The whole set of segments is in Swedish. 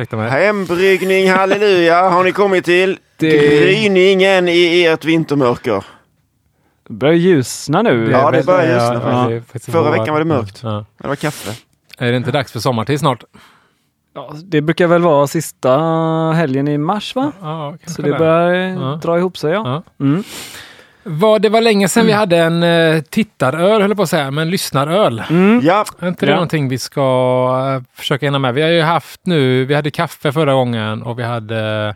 Ursäkta mig. Hembryggning, halleluja, har ni kommit till Det- gryningen i ert vintermörker. Det börjar ljusna nu. Ja, det börjar ljusna Ja, faktiskt Förra veckan var det mörkt. Ja. Det var kaffe. Är det inte dags för sommartid snart? Ja, det brukar väl vara sista helgen i mars va? Ja, Så det börjar Ja. dra ihop sig ja. Ja. Mm. Var, det var länge sedan vi hade en uh, tittaröl, höll jag på att säga, men lyssnaröl. Mm. Ja, Är inte det Ja. någonting vi ska eh, försöka hinna med? Vi har ju haft nu, vi hade kaffe förra gången och vi hade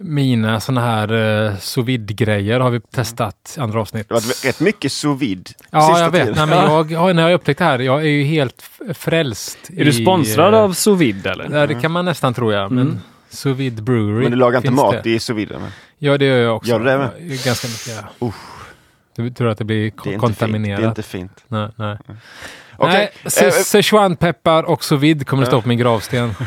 mina sådana här uh, sous vide-grejer har vi testat i andra avsnitt. det har varit rätt mycket sous vide Ja, jag vet. Nej, men jag, har- när jag upptäckt det här, jag är ju helt frälst. Är du sponsrad eh, av sous vide eller? Ja, det kan man nästan tro jag. Men Mm. Sous vide brewery. Men du lagar inte mat det. i sous vide? men Ja, det gör jag också. Gör du det med? Ganska mycket. Ja. Usch. Du tror att det blir Det är ko- inte fint. kontaminerat? Det är inte fint. Nej, nej. Okej, nej se- eh, Szechuanpeppar och sous vide kommer att stå på min gravsten.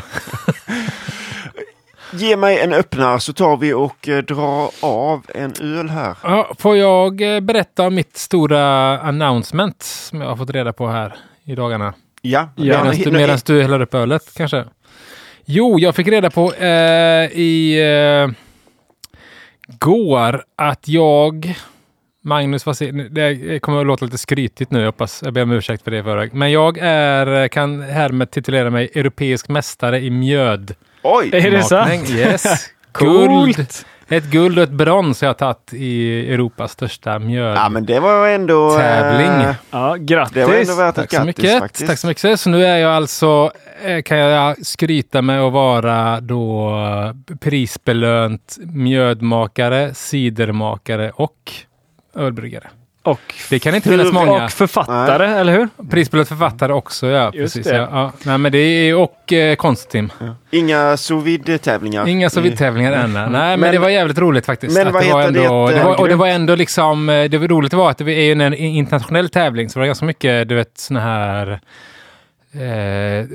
Ge mig en öppnare så tar vi och eh, drar av en öl här. Ja, får jag eh, berätta om mitt stora announcement som jag har fått reda på här i dagarna? Ja, Ja, Medan du häller upp ölet kanske? Jo, jag fick reda på eh, i eh, går att jag Magnus, vad säger, det kommer att låta lite skrytigt nu, jag hoppas, jag ber om ursäkt för det förväg. Men jag är, kan härmed titulera mig europeisk mästare i mjöd. Oj! Är det sant? Yes. Coolt! Ett guld och ett brons har jag tagit i Europas största mjöd. Ja, men det var ändå... eh, Tävling. Ja, grattis! Det var ändå värt ett Tack så grattis mycket. faktiskt. Tack så mycket. Så nu är jag alltså, eh, kan jag skryta med att vara då eh, prisbelönt mjödmakare, cidermakare och ölbryggare. Och, Det kan inte finnas många. och författare, eller hur? Prisbelönt författare också, ja. Just precis, det. Ja. Ja. Nej, men det är, och eh, konstteam. Inga sous vide-tävlingar. Inga Sovjettävlingar än. Nej, men, Men- det var jävligt roligt faktiskt. men Att vad det var heter det? ändå, Ett, det var, och det grymt. var ändå liksom, eh, det var roligt var att det är en internationell tävling, så det var ganska mycket, du vet, såna här eh,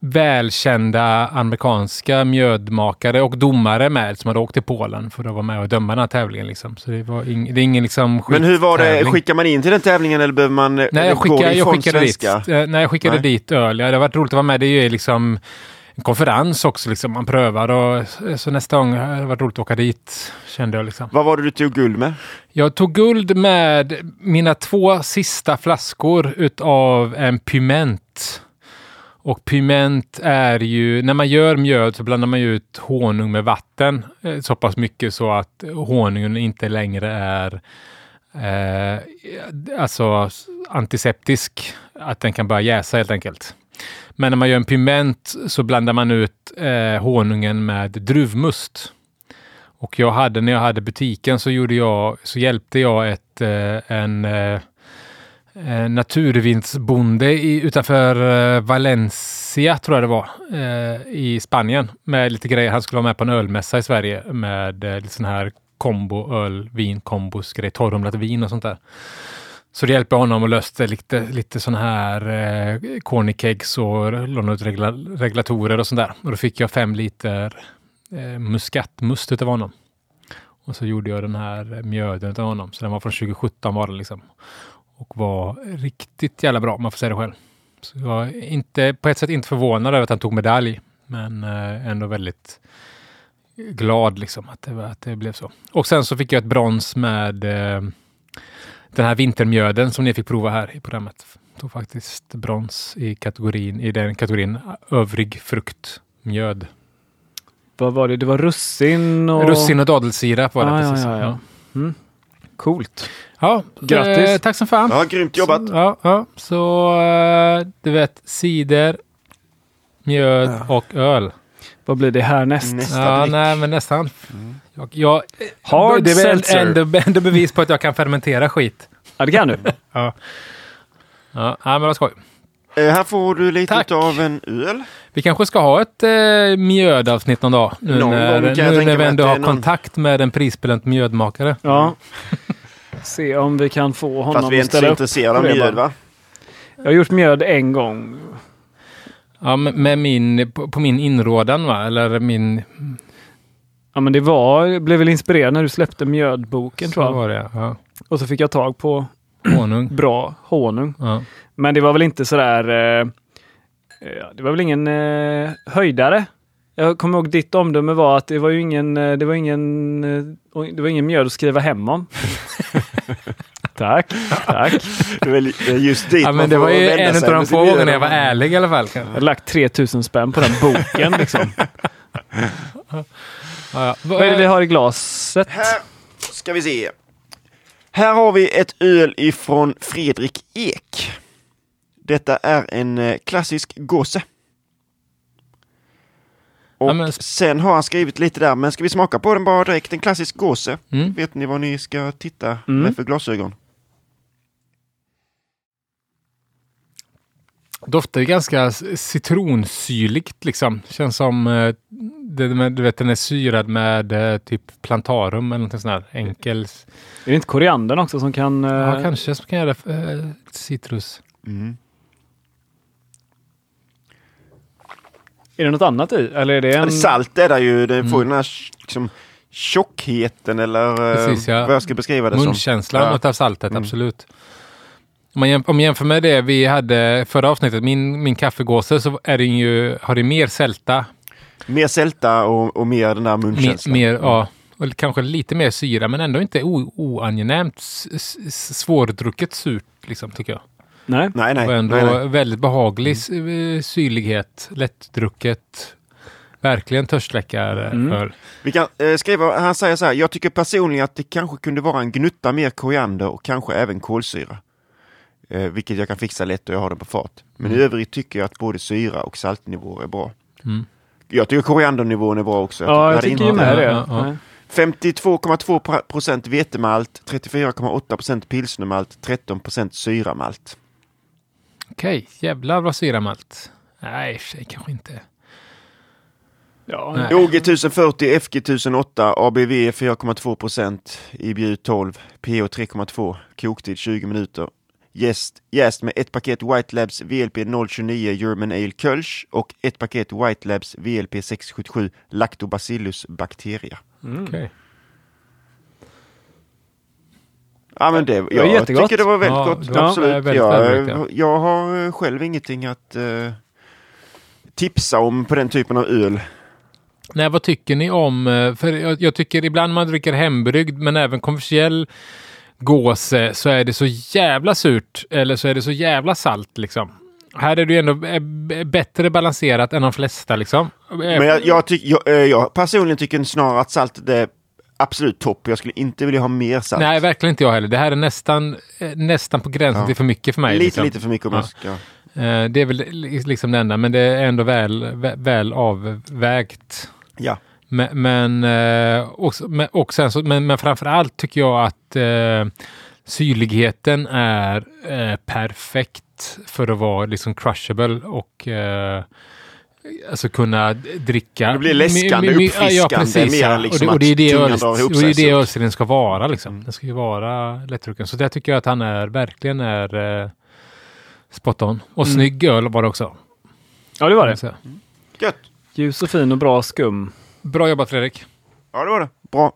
välkända amerikanska mjödmakare och domare med som hade åkt till Polen för att vara med och döma den här tävlingen. Liksom. Så det, var ing, det är ingen liksom Men hur var det, skickar man in till den tävlingen eller behöver man eh, Nej, jag, gå skickade, jag ifrån skickade svenska? dit, eh, nej, jag skickade Nej. dit öl. Det har varit roligt att vara med. Det är ju liksom en konferens också. Liksom. Man prövar och så nästa gång har det varit roligt att åka dit, kände jag. Liksom. Vad var det du tog guld med? Jag tog guld med mina två sista flaskor utav en Pyment. Och piment är ju, när man gör mjöd så blandar man ju ut honung med vatten eh, så pass mycket så att honungen inte längre är eh, alltså antiseptisk, att den kan börja jäsa helt enkelt. Men när man gör en piment så blandar man ut eh, honungen med druvmust. Och jag hade, när jag hade butiken så gjorde jag, så hjälpte jag ett, eh, en eh, eh, i, utanför eh, Valencia, tror jag det var, eh, i Spanien med lite grejer. Han skulle vara med på en ölmässa i Sverige med eh, lite sån här kombo, öl, vin, kombos, grej, torrumlat vin och sånt där. Så det hjälpte honom och löste lite, lite sån här eh, cornykegs och lånade ut regla, reglatorer och sånt där. Och då fick jag fem liter eh, muskatmust utav honom. Och så gjorde jag den här eh, mjöden utav honom. Så den var från 2017 var den liksom. Och var riktigt jävla bra, om man får säga det själv. Så jag är inte, på ett sätt inte förvånad över att han tog medalj. Men eh, ändå väldigt glad liksom att det, var- att det blev så. Och sen så fick jag ett brons med eh, den här vintermjöden som ni fick prova här i programmet. Tog faktiskt brons i kategorin, i den kategorin övrig frukt, mjöd. Vad var det? Det var russin och... Russin och dadelssirap var det Ah, precis. ja, ja, ja. Mm. Coolt. Ja, Grattis. Eh, tack som fan. Ja, grymt jobbat. Så, ja, ja. så eh, du vet, cider, mjöd och öl. Vad blir det härnäst? Nästa Ja, dryck. nej, men nästan. Jag, jag, Hard det är ändå, ändå bevis på att jag kan fermentera skit. Ja, det kan du. Ja, ja men vad skoj. Eh, här får du lite Tack. av en öl. Vi kanske ska ha ett eh, mjödavsnitt någon dag. Nu Någon när, gång kan jag nu tänka när vi ändå har någon- kontakt med en prisbelönt mjödmakare. Ja. Se om vi kan få honom Fast vi är inte så intresserade av mjöd va? Jag har gjort mjöd en gång. Ja, med, min, på, min inrådan va? Eller min... Ja, men det var, jag blev väl inspirerad när du släppte mjödboken Så tror jag. var det ja. Och så fick jag tag på Honung. bra honung. Ja. Men det var väl inte sådär... Eh, Ja, det var väl ingen eh, höjdare. Jag kommer ihåg ditt omdöme var att det var ju ingen, eh, det var ingen, eh, det var ingen mjöd att skriva hem om. tack, tack. Just dit Ja, men det var ju en av de få gångerna jag var ärlig i alla fall. Jag har lagt 3000 spänn på den boken liksom. Ja, ja. Vad är det vi har i glaset? Här ska vi se. Här har vi ett öl ifrån Fredrik Ek. Detta är en eh, klassisk gosse. Och Ja, men- sen har han skrivit lite där, men ska vi smaka på den bara direkt? En klassisk gåse. Mm. Vet ni vad ni ska titta Mm. med för glasögon? Doftar ju ganska citronsyrligt liksom. Känns som, eh, det, du vet den är syrad med eh, typ plantarum eller något sånt där. Enkel. Är det inte koriandern också som kan... eh, Ja, kanske som kan göra eh, citrus. Mm. Är det något annat i? Eller är det en... det salt är där ju, det får ju Mm. den här liksom, tjockheten eller eh, Precis, ja. vad jag ska beskriva det som. Munkänslan Ja. utav saltet, Mm. absolut. Om man, jämf- om man jämför med det vi hade förra avsnittet, min, min kaffegåse, så är det ju, har det mer sälta. Mer sälta och, och mer den där Mer, munkänslan. mer, ja, och kanske lite mer syra, men ändå inte o, oangenämt s- s- svårdrucket surt, liksom, tycker jag. Nej. Nej, nej. och ändå nej, nej. väldigt behaglig s- eh, syrlighet, lättdrucket. Verkligen törstsläckare Mm. öl. Vi kan eh, skriva, han säger så här, jag tycker personligen att det kanske kunde vara en gnutta mer koriander och kanske även kolsyra. Eh, vilket jag kan fixa lätt och jag har det på fat. Men i övrigt tycker jag att både syra och saltnivåer är bra. Mm. Jag tycker koriandernivån är bra också. Ja, jag tycker ju med det. Ja, ja, ja. Nej. 52,2 procent vetemalt, 34,8 procent pilsnermalt, 13 procent syramalt. Okej, jävlar vad syramalt. Nej, i kanske inte. Ja. OG 1040, FG 1008, ABV 4,2 procent, IBU 12, PO 3,2, koktid 20 minuter. Jäst, jäst med ett paket White Labs VLP 029 German Ale Kölsch och ett paket White Labs VLP 677 Lactobacillus Bacteria. Mm. Okej. Ja men det, jag jättegott. tycker det var väldigt Ja, gott. det var Absolut. väldigt jag, ja. jag har eh, själv ingenting att eh, tipsa om på den typen av öl. Nej, vad tycker ni om, eh, för jag, jag tycker ibland man dricker hembryggd men även kommersiell gåse så är det så jävla surt eller så är det så jävla salt liksom. Här är det ju ändå eh, bättre balanserat än de flesta liksom. Men jag, jag, tyck, jag, eh, jag personligen tycker snarare att salt är absolut topp. Jag skulle inte vilja ha mer salt. Nej, verkligen inte jag heller. Det här är nästan, eh, nästan på gränsen Ja. till för mycket för mig. lite, liksom. lite för mycket om Ja. jag ska... Eh, Det är väl li- liksom det enda, men det är ändå väl, vä- väl avvägt. Ja. Men, men, eh, också, men, och sen så, men, men framför allt tycker jag att eh, syrligheten är eh, perfekt för att vara liksom crushable och eh, alltså kunna dricka. Det blir läskande, uppfriskande, mer än liksom och, och det är att det tungan öl- drar ihop och det är det ölstilen ska vara liksom. Mm. Den ska ju vara lättdrucken. Så det tycker jag att han är verkligen är eh, spot on. Och Mm. snygg öl var det också. Ja, det var det. Gött! Ljus och fin och bra skum. Bra jobbat Fredrik. Ja, det var det. Bra.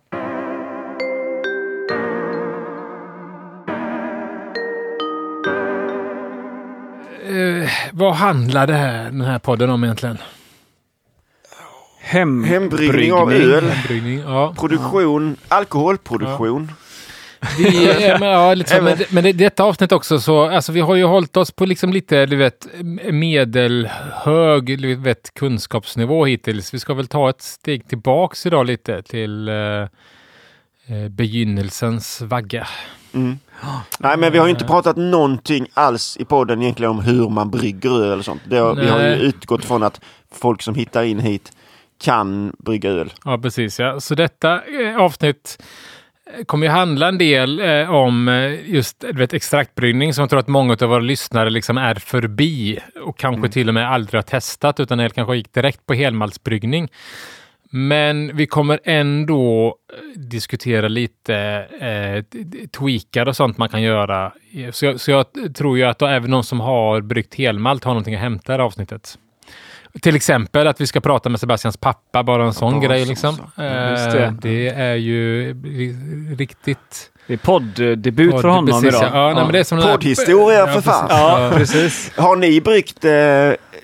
Eh, vad handlar det här, den här podden om egentligen? Hem Hembryggning av öl. Hembryggning, ja. Produktion, alkoholproduktion. Vi, eh, men, ja, lite så, men, men det, detta avsnitt också så, alltså vi har ju hållit oss på liksom lite, du vet, medelhög, du vet, kunskapsnivå hittills. Vi ska väl ta ett steg tillbaks idag lite till eh, eh, begynnelsens vagga. Mm. Nej, men vi har ju inte pratat någonting alls i podden egentligen om hur man brygger öl och sånt. Har, vi har ju utgått från att folk som hittar in hit kan brygga öl. Ja, precis. Ja. Så detta eh, avsnitt kommer ju handla en del eh, om eh, just vet, extraktbryggning som jag tror att många av våra lyssnare liksom är förbi och kanske till och med aldrig har testat utan eller kanske gick direkt på helmaltsbryggning. Men vi kommer ändå eh, diskutera lite eh, tweakar och sånt man kan göra. Så jag, så jag tror ju att även de som har bryggt helmalt har någonting att hämta i det här avsnittet. Till exempel att vi ska prata med Sebastians pappa, bara en sån Ja, grej så- liksom. så. Eh, Just det. det är ju ri- riktigt... Det är podddebut för honom precis, idag. Ja, nej, men det är som den här- Poddhistoria, för fan. Ja, precis. Har ni bryggt eh,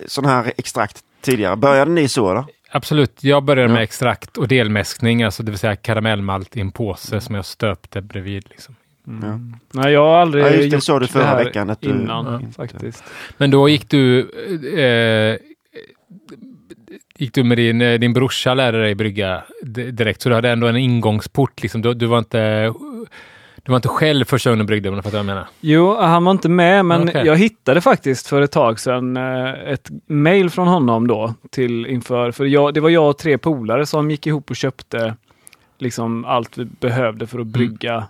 sån här extrakt tidigare. Började ni så då? Absolut. Jag började med Ja. extrakt och delmäskning, alltså det vill säga karamellmalt i en påse som jag stöpte bredvid. Liksom. Ja. Nej, jag har aldrig Ja, just det, gjort sa du förra här veckan att du innan inte- faktiskt. Men då gick du... Eh, gick du med din, eh, din brorsa lärde dig brygga direkt, så du hade ändå en ingångsport. Liksom. Du, du var inte... Du var inte själv första gången du bryggde, om du fattar vad jag menar. Jo, han var inte med, men Okej. jag hittade faktiskt för ett tag sedan eh, ett mail från honom då till inför, för jag, det var jag och tre polare som gick ihop och köpte liksom allt vi behövde för att brygga.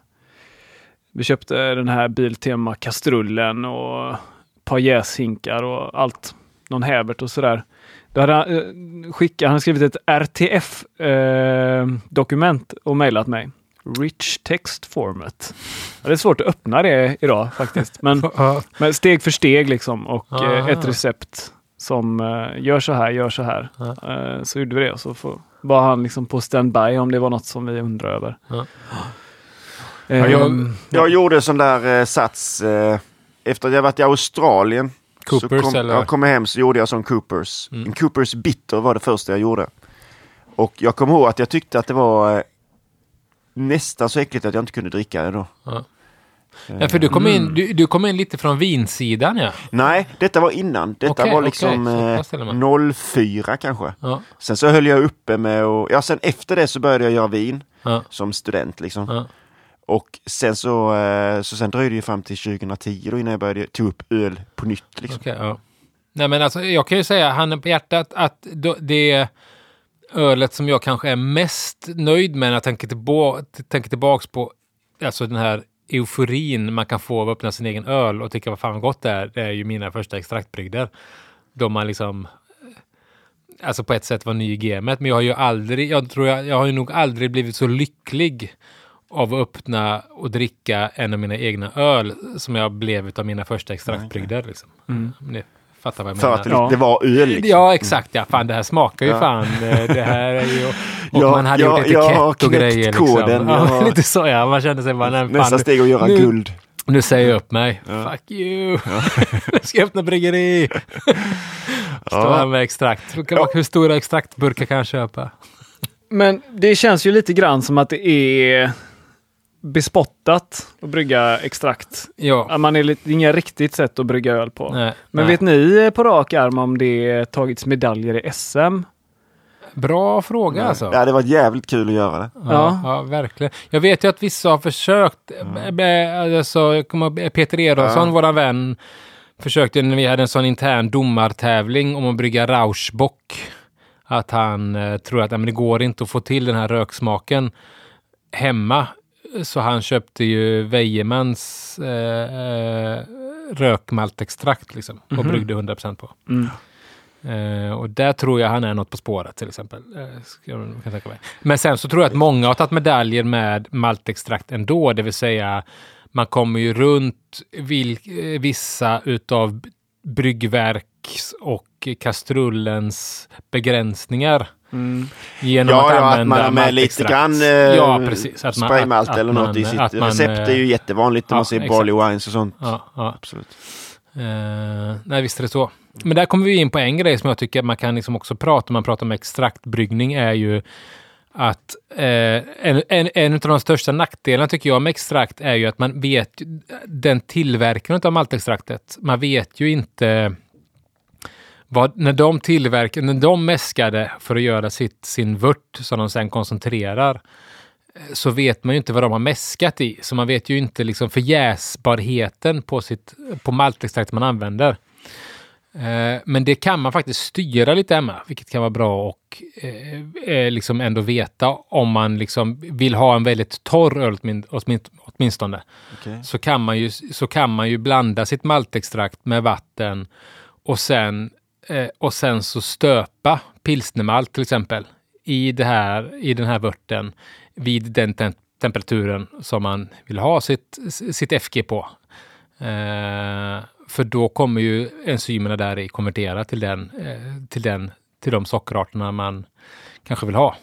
Vi köpte den här Biltema kastrullen och ett par jäshinkar och allt. Någon hävert och sådär. Då hade han, eh, skickat, han skrivit ett RTF-dokument och mejlat mig. Rich text format. Ja, det är svårt att öppna det idag faktiskt. Men, men steg för steg liksom och Ah. eh, ett recept som eh, gör så här, gör så här. Ah. Eh, så gjorde vi det och så får, var han liksom på standby om det var något som vi undrar över. Ja. Eh, Ja, jag- Jag gjorde sån där eh, sats eh, efter att jag varit i Australien. Coopers kom, eller? Jag kom hem så gjorde jag sån Coopers. Mm. En Coopers bitter var det första jag gjorde. Och jag kommer ihåg att jag tyckte att det var eh, nästan så äckligt att jag inte kunde dricka det då. Ja. Ja, för du kom, Mm. in, du, du kom in lite från vinsidan, ja. Nej, detta var innan. Detta Okej, var liksom och eh, 04 kanske. ja. Sen så höll jag uppe med och, ja sen efter det så började jag göra vin ja. som student liksom. ja. Och sen så, eh, så sen dröjde det ju fram till 2010 då innan jag började ta upp öl på nytt liksom. Okay, ja. Nej, men alltså, jag kan ju säga, handen på hjärtat, att det ölet som jag kanske är mest nöjd med när jag tänker, tillba tänker tillbaks på alltså den här euforin man kan få av att öppna sin egen öl och tycka vad fan vad gott det är, det är ju mina första extraktbrygder. Då man liksom eh, alltså på ett sätt var ny i gamet, men jag har ju aldrig, jag tror jag, jag har ju nog aldrig blivit så lycklig av att öppna och dricka en av mina egna öl som jag blev av mina första extraktbrygder. Liksom. Mm. Ni fattar vad jag För menar. att det, Ja. det var öl liksom. Ja, exakt. Ja, fan, det här smakar ju Ja. fan. eh, Det här är ju... Och Ja, man hade ja, gjort etikett och grejer. koden, Liksom. Ja, lite så ja. Man kände sig bara, nej, Nästa fan, steg att göra nu- guld. nu säger jag upp mig. Ja. Fuck you. nu ska jag öppna bryggeri. Stå här med extrakt. Hur- Hur stora extraktburkar kan jag köpa? Men det känns ju lite grann som att det är bespottat att brygga extrakt. Ja. Man är lite, det är inga riktigt sätt att brygga öl på. Nej, Men nej. vet ni på rak arm om det tagits medaljer i SM? Bra fråga alltså. Ja, det var jävligt kul att göra det. Ja, Ja. ja, verkligen. Jag vet ju att vissa har försökt. Mm. Alltså, Peter Eronsson, Ja. våran vän, försökte när vi hade en sån intern domartävling om att brygga Rauschbock. Att han eh, tror att nej, men det går inte att få till den här röksmaken hemma. Så han köpte ju Wejemans eh, eh, rökmaltextrakt liksom, och Mhm. bryggde 100% på. Mm. Eh, och där tror jag han är något på spåret till exempel. Mig. Men sen så tror jag att många har tagit medaljer med maltextrakt ändå, det vill säga man kommer ju runt vissa utav bryggverks och kastrullens begränsningar Mm. genom Ja, att ja, att man har med lite grann eh, ja, precis. Att man- spraymalt att- att eller något man- i sitt att man, recept är eh, ju jättevanligt när ja, man ser barley wines och sånt. Ja, ja. Absolut. Eh, nej, visst är det så. Men där kommer vi in på en grej som jag tycker man kan liksom också prata om, man pratar om extraktbryggning, är ju att eh, en, en, en av de största nackdelarna tycker jag med extrakt är ju att man vet den tillverkaren av maltextraktet. Man vet ju inte vad, när de tillverkar, när de mäskade för att göra sitt, sin vört som de sen koncentrerar så vet man ju inte vad de har mäskat i. Så man vet ju inte liksom förjäsbarheten på, sitt, på maltextrakt man använder. Eh, men det kan man faktiskt styra lite hemma, vilket kan vara bra och eh, eh, liksom ändå veta om man liksom vill ha en väldigt torr öl åtmin- åtmin- åtminstone. Okej. Så kan, man ju, så kan man ju blanda sitt maltextrakt med vatten och sen, eh, och sen så stöpa pilsnermalt till exempel i, det här, i den här vörten vid den tem- temperaturen som man vill ha sitt, sitt FG på. Eh, för då kommer ju enzymerna där i konvertera till, den, eh, till, den, till de sockerarterna man kanske vill ha.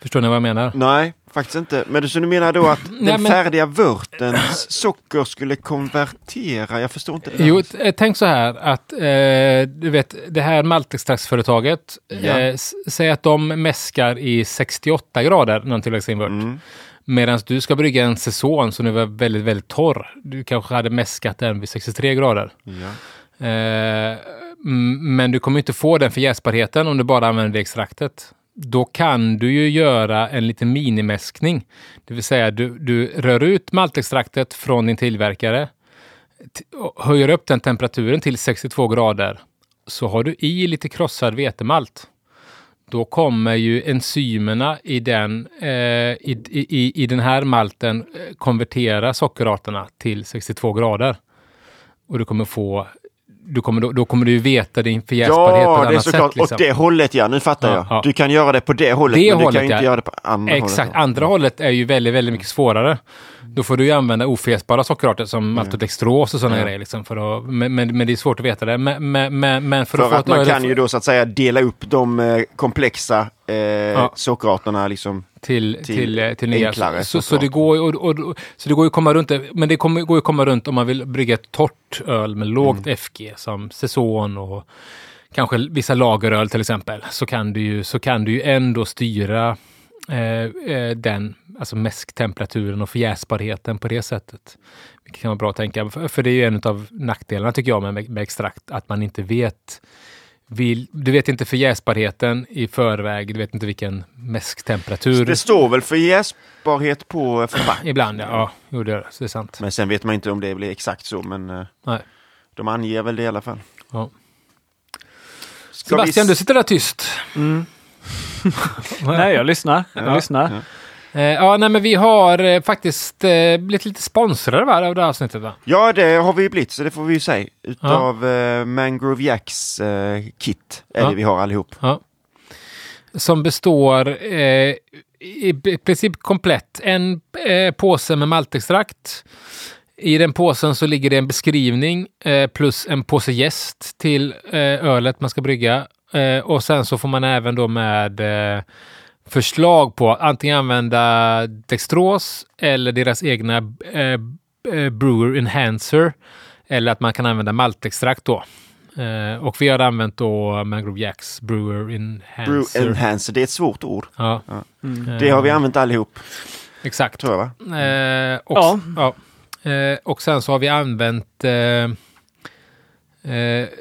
Förstår ni vad jag menar? Nej, faktiskt inte. Men du, så du menar då att Nej, den men- färdiga vörtens socker skulle konvertera? Jag förstår inte det. Jo, eh, tänk så här att eh, du vet det här maltextraktsföretaget, Ja. eh, säg att de mäskar i 68 grader när de tillverkar sin vört. Mm. Medan du ska brygga en säsong som nu var väldigt, väldigt torr. Du kanske hade mäskat den vid 63 grader. Ja. Eh, men du kommer inte få den för jäsbarheten om du bara använder det extraktet. Då kan du ju göra en liten minimäskning. Det vill säga du, du rör ut maltextraktet från din tillverkare, höjer upp den temperaturen till 62 grader. Så har du i lite krossad vetemalt. Då kommer ju enzymerna i den, eh, i, i, i den här malten eh, konvertera sockerarterna till 62 grader. Och du kommer få du kommer, då, då kommer du ju veta din förjäsbarhet på Ja, ett det är annat sätt. Liksom. Åt det hållet ja, nu fattar Ja, jag. ja. Du kan göra det på det hållet, Det men du hållet, kan ju inte ja. göra det på andra Exakt. hållet. Andra hållet är ju väldigt, väldigt mycket svårare. Då får du ju använda ofjäsbara sockerarter som maltodextros och sådana Ja. grejer. Liksom för att, men, men, men det är svårt att veta det. Men, men, men, för, För att att man kan ju då så att säga dela upp de eh, komplexa eh, sockerarterna liksom. till, till till, till nya. enklare Så, så, det går, och, och, och, så det går ju att komma runt det. Men det kommer, går ju att komma runt om man vill brygga ett torrt öl med lågt Mm. FG som Saison och kanske vissa lageröl till exempel. Så kan du ju, så kan du ju ändå styra eh, eh, den, alltså mäsktemperaturen och förjäsbarheten på det sättet. Vilket kan vara bra att tänka. För, det är ju en av nackdelarna tycker jag med, med extrakt, att man inte vet vill, du vet inte förjäsbarheten i förväg, du vet inte vilken mäsktemperatur. Det står väl för jäsbarhet på förpackningen. Ibland, ja. ja jo, det det. Är sant. Men sen vet man inte om det blir exakt så, men eh, Nej. de anger väl det i alla fall. Ja. Vi Sebastian, s- du sitter där tyst. Mm. Nej, jag lyssnar. Jag Ja. lyssnar. Ja. Eh, ja, nej, men vi har eh, faktiskt eh, blivit lite sponsrade va, av det här avsnittet. Va? Ja, det har vi blivit, så det får vi ju säga. Utav eh, Mangrove Jacks eh, kit är Ja. det vi har allihop. Ja. Som består eh, i princip komplett. En påse med maltextrakt. I den påsen så ligger det en beskrivning plus en påse jäst till ölet man ska brygga. Eh, och sen så får man även då med eh, förslag på att antingen använda dextros eller deras egna eh, eh, brewer enhancer. Eller att man kan använda maltextrakt då. Eh, och vi har använt då Mangrove Jacks brewer Brew enhancer. Enhancer, det är ett svårt ord. ja. Mm. Det har vi använt allihop, Exakt. tror jag va? Eh, och, Ja. ja. Eh, och sen så har vi använt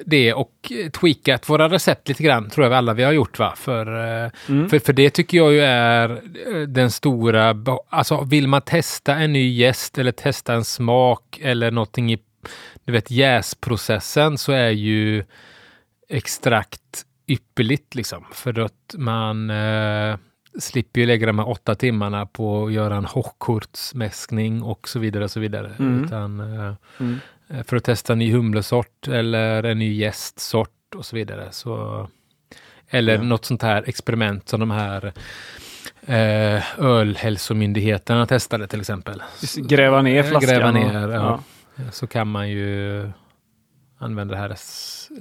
det och tweakat våra recept lite grann, tror jag alla vi har gjort. va? För, eh, Mm. för, för det tycker jag ju är eh, den stora... Alltså vill man testa en ny gäst eller testa en smak eller någonting i du vet, jäsprocessen så är ju extrakt ypperligt liksom. För att man eh, slipper ju lägga de här åtta timmarna på att göra en hochkurtsmäskning och så vidare. Och så vidare. Mm. Utan, eh, Mm. Eh, för att testa en ny humlesort eller en ny jästsort och så vidare. Så, eller Ja. något sånt här experiment som de här eh, ölhälsomyndigheterna testade till exempel. Gräva ner Eh, flaskan. Gräva och- ner, ja. ja. Så kan man ju använda det här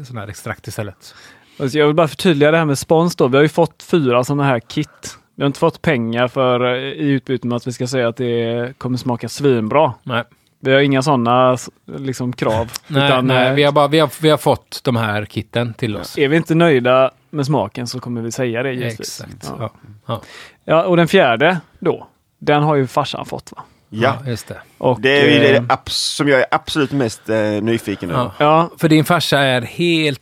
sån här extrakt istället. Alltså jag vill bara förtydliga det här med spons då. Vi har ju fått fyra sådana här kit. Vi har inte fått pengar för eh, i utbyte med att vi ska säga att det kommer smaka svinbra. Nej, Vi har inga sådana liksom, krav. nej, utan, nej eh, vi, har bara, vi, har, vi har fått de här kitten till oss. Är vi inte nöjda med smaken så kommer vi säga det givetvis. Exakt. Ja. Ja. Ja, och den fjärde då, den har ju farsan fått va? Ja, ja, just det. Och, det är ju det eh, som jag är absolut mest eh, nyfiken över. Ja. Ja, För din farsa är helt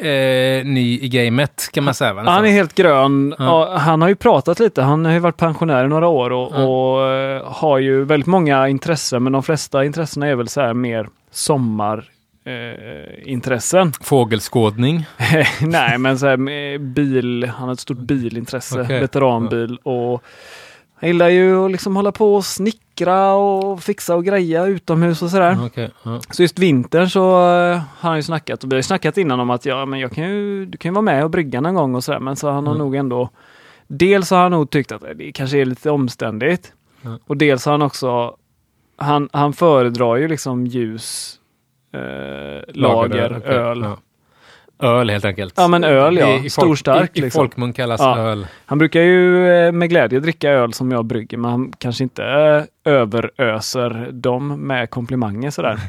eh, ny i gamet kan man säga. Va? han är helt grön. Ja. Han har ju pratat lite. Han har ju varit pensionär i några år och, Ja. och eh, har ju väldigt många intressen. Men de flesta intressena är väl så här mer sommar eh, intressen. Fågelskådning. Nej, men så här bil. Han har ett stort bilintresse, Okej. veteranbil och han gillar ju att liksom hålla på och snickra och fixa och greja utomhus och sådär. Okej, ja. Så just vintern så eh, har han ju snackat och vi har snackat innan om att ja, men jag kan ju, du kan ju vara med och brygga någon gång och sådär. Men så han har Mm. nog ändå Dels har han nog tyckt att det kanske är lite omständigt. Ja. Och dels har han också Han, han föredrar ju liksom ljus eh, lager, okej, öl. ja. Öl helt enkelt. Ja, men öl, ja. I, i Stor, folk- stark, I, i liksom. folkmun kallas Ja. öl. Han brukar ju eh, med glädje dricka öl som jag brygger, men han kanske inte eh, överöser dem med komplimanger sådär.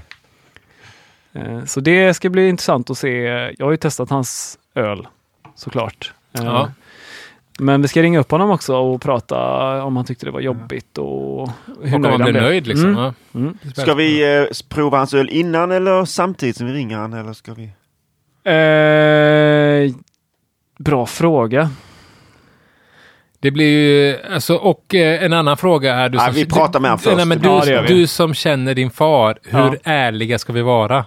Eh, Så det ska bli intressant att se. Jag har ju testat hans öl såklart. Ja. Men vi ska ringa upp honom också och prata om han tyckte det var jobbigt och hur Och nöjd man han blev. nöjd liksom. Mm. Mm. Ska vi eh, prova hans öl innan eller samtidigt som vi ringer han? Eller ska vi? Eh, bra fråga. Det blir ju, alltså, och eh, en annan fråga är... Du som, vi pratar med han först. Nej, men du, Ja, du som känner din far, hur Ja. ärliga ska vi vara?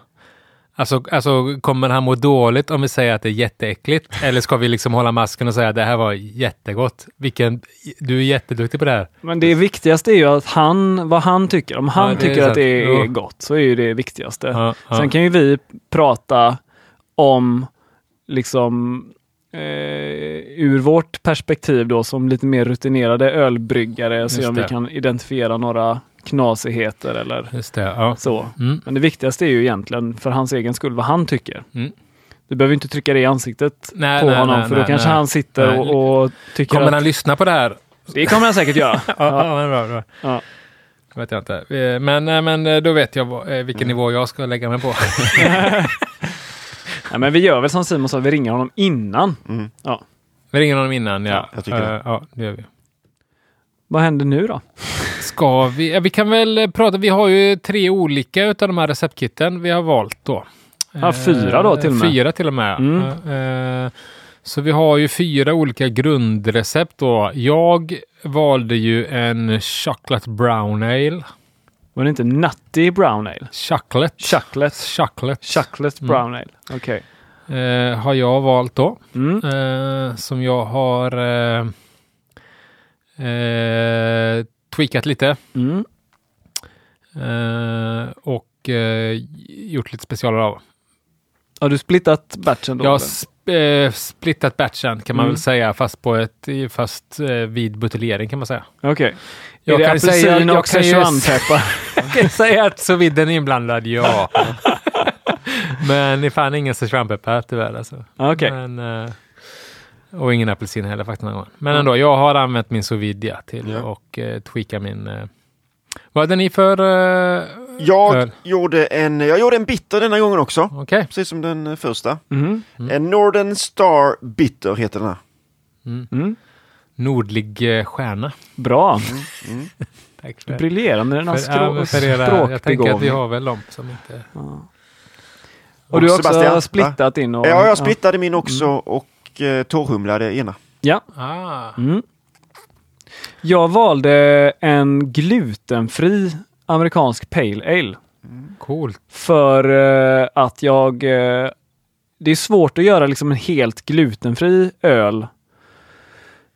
Alltså, alltså, kommer han må dåligt om vi säger att det är jätteäckligt? Eller ska vi liksom hålla masken och säga att det här var jättegott? Vilken, du är jätteduktig på det här. Men det viktigaste är ju att han, vad han tycker. Om han Ja, tycker att det är gott så är ju det viktigaste. Ja, ja. Sen kan ju vi prata om liksom eh, ur vårt perspektiv då som lite mer rutinerade ölbryggare se om vi kan identifiera några knasigheter eller det, ja. så. Mm. Men det viktigaste är ju egentligen för hans egen skull vad han tycker. Mm. Du behöver inte trycka det i ansiktet Nej, på nej, honom nej, för då kanske han sitter och, och tycker Kommer att... han lyssna på det här? Det kommer han säkert göra. Ja, ja. ja bra, bra. Ja. Vet jag inte. Eh, Men, men eh, då vet jag eh, vilken nivå jag ska lägga mig på. Nej, men vi gör väl som Simon sa, vi ringer honom innan. Mm. Ja. Vi ringer honom innan, ja. Ja, jag tycker det. Eh, Ja, det gör vi. Vad händer nu då? Ska vi? Ja, vi kan väl eh, prata. Vi har ju tre olika utav de här receptkitten vi har valt då. Ja, fyra då till och med. Fyra till och med. Mm. Eh, Så vi har ju fyra olika grundrecept då. Jag valde ju en chocolate brown ale. Var det inte Nutty Brown Ale? Chocolate. Chocolate. Chocolate. Chocolate Mm. Brown Ale. Okej. Eh, har jag valt då. Mm. Eh, som jag har eh, eh, tweakat lite. Mm. Eh, och eh, gjort lite specialer av. Har du splittat batchen då? Jag har sp- splittat batchen kan man Mm. väl säga, fast på ett fast vid buteljering kan man säga. Okej. Jag är det kan säga- jag kan ju-? Jag kan säga att så vidden är inblandad, ja. Men det är fan ingen szechuanpeppar tyvärr alltså. Okej. Men, eh, och ingen apelsin heller faktiskt. någon gång. Men ändå, jag har använt min sous vide ja, till Ja. och uh, tweaka min... eh, vad hade ni för... Uh, Jag Öl. gjorde, en, jag gjorde en bitter denna gången också. Okej. Precis som den eh, första. Mhm. En Northern Star Bitter heter den här. Mm. Nordlig eh, stjärna. Bra. Tack briljerar med den här För, ja, för era, jag tänker att vi har väl dem som inte... Och du har också Sebastian, splittat in och... Ja, jag splittade min också och eh, torrhumlade ena. Ja. Ah, Mm. Jag valde en glutenfri amerikansk pale ale. coolt. För eh, att jag... Eh, det är svårt att göra liksom en helt glutenfri öl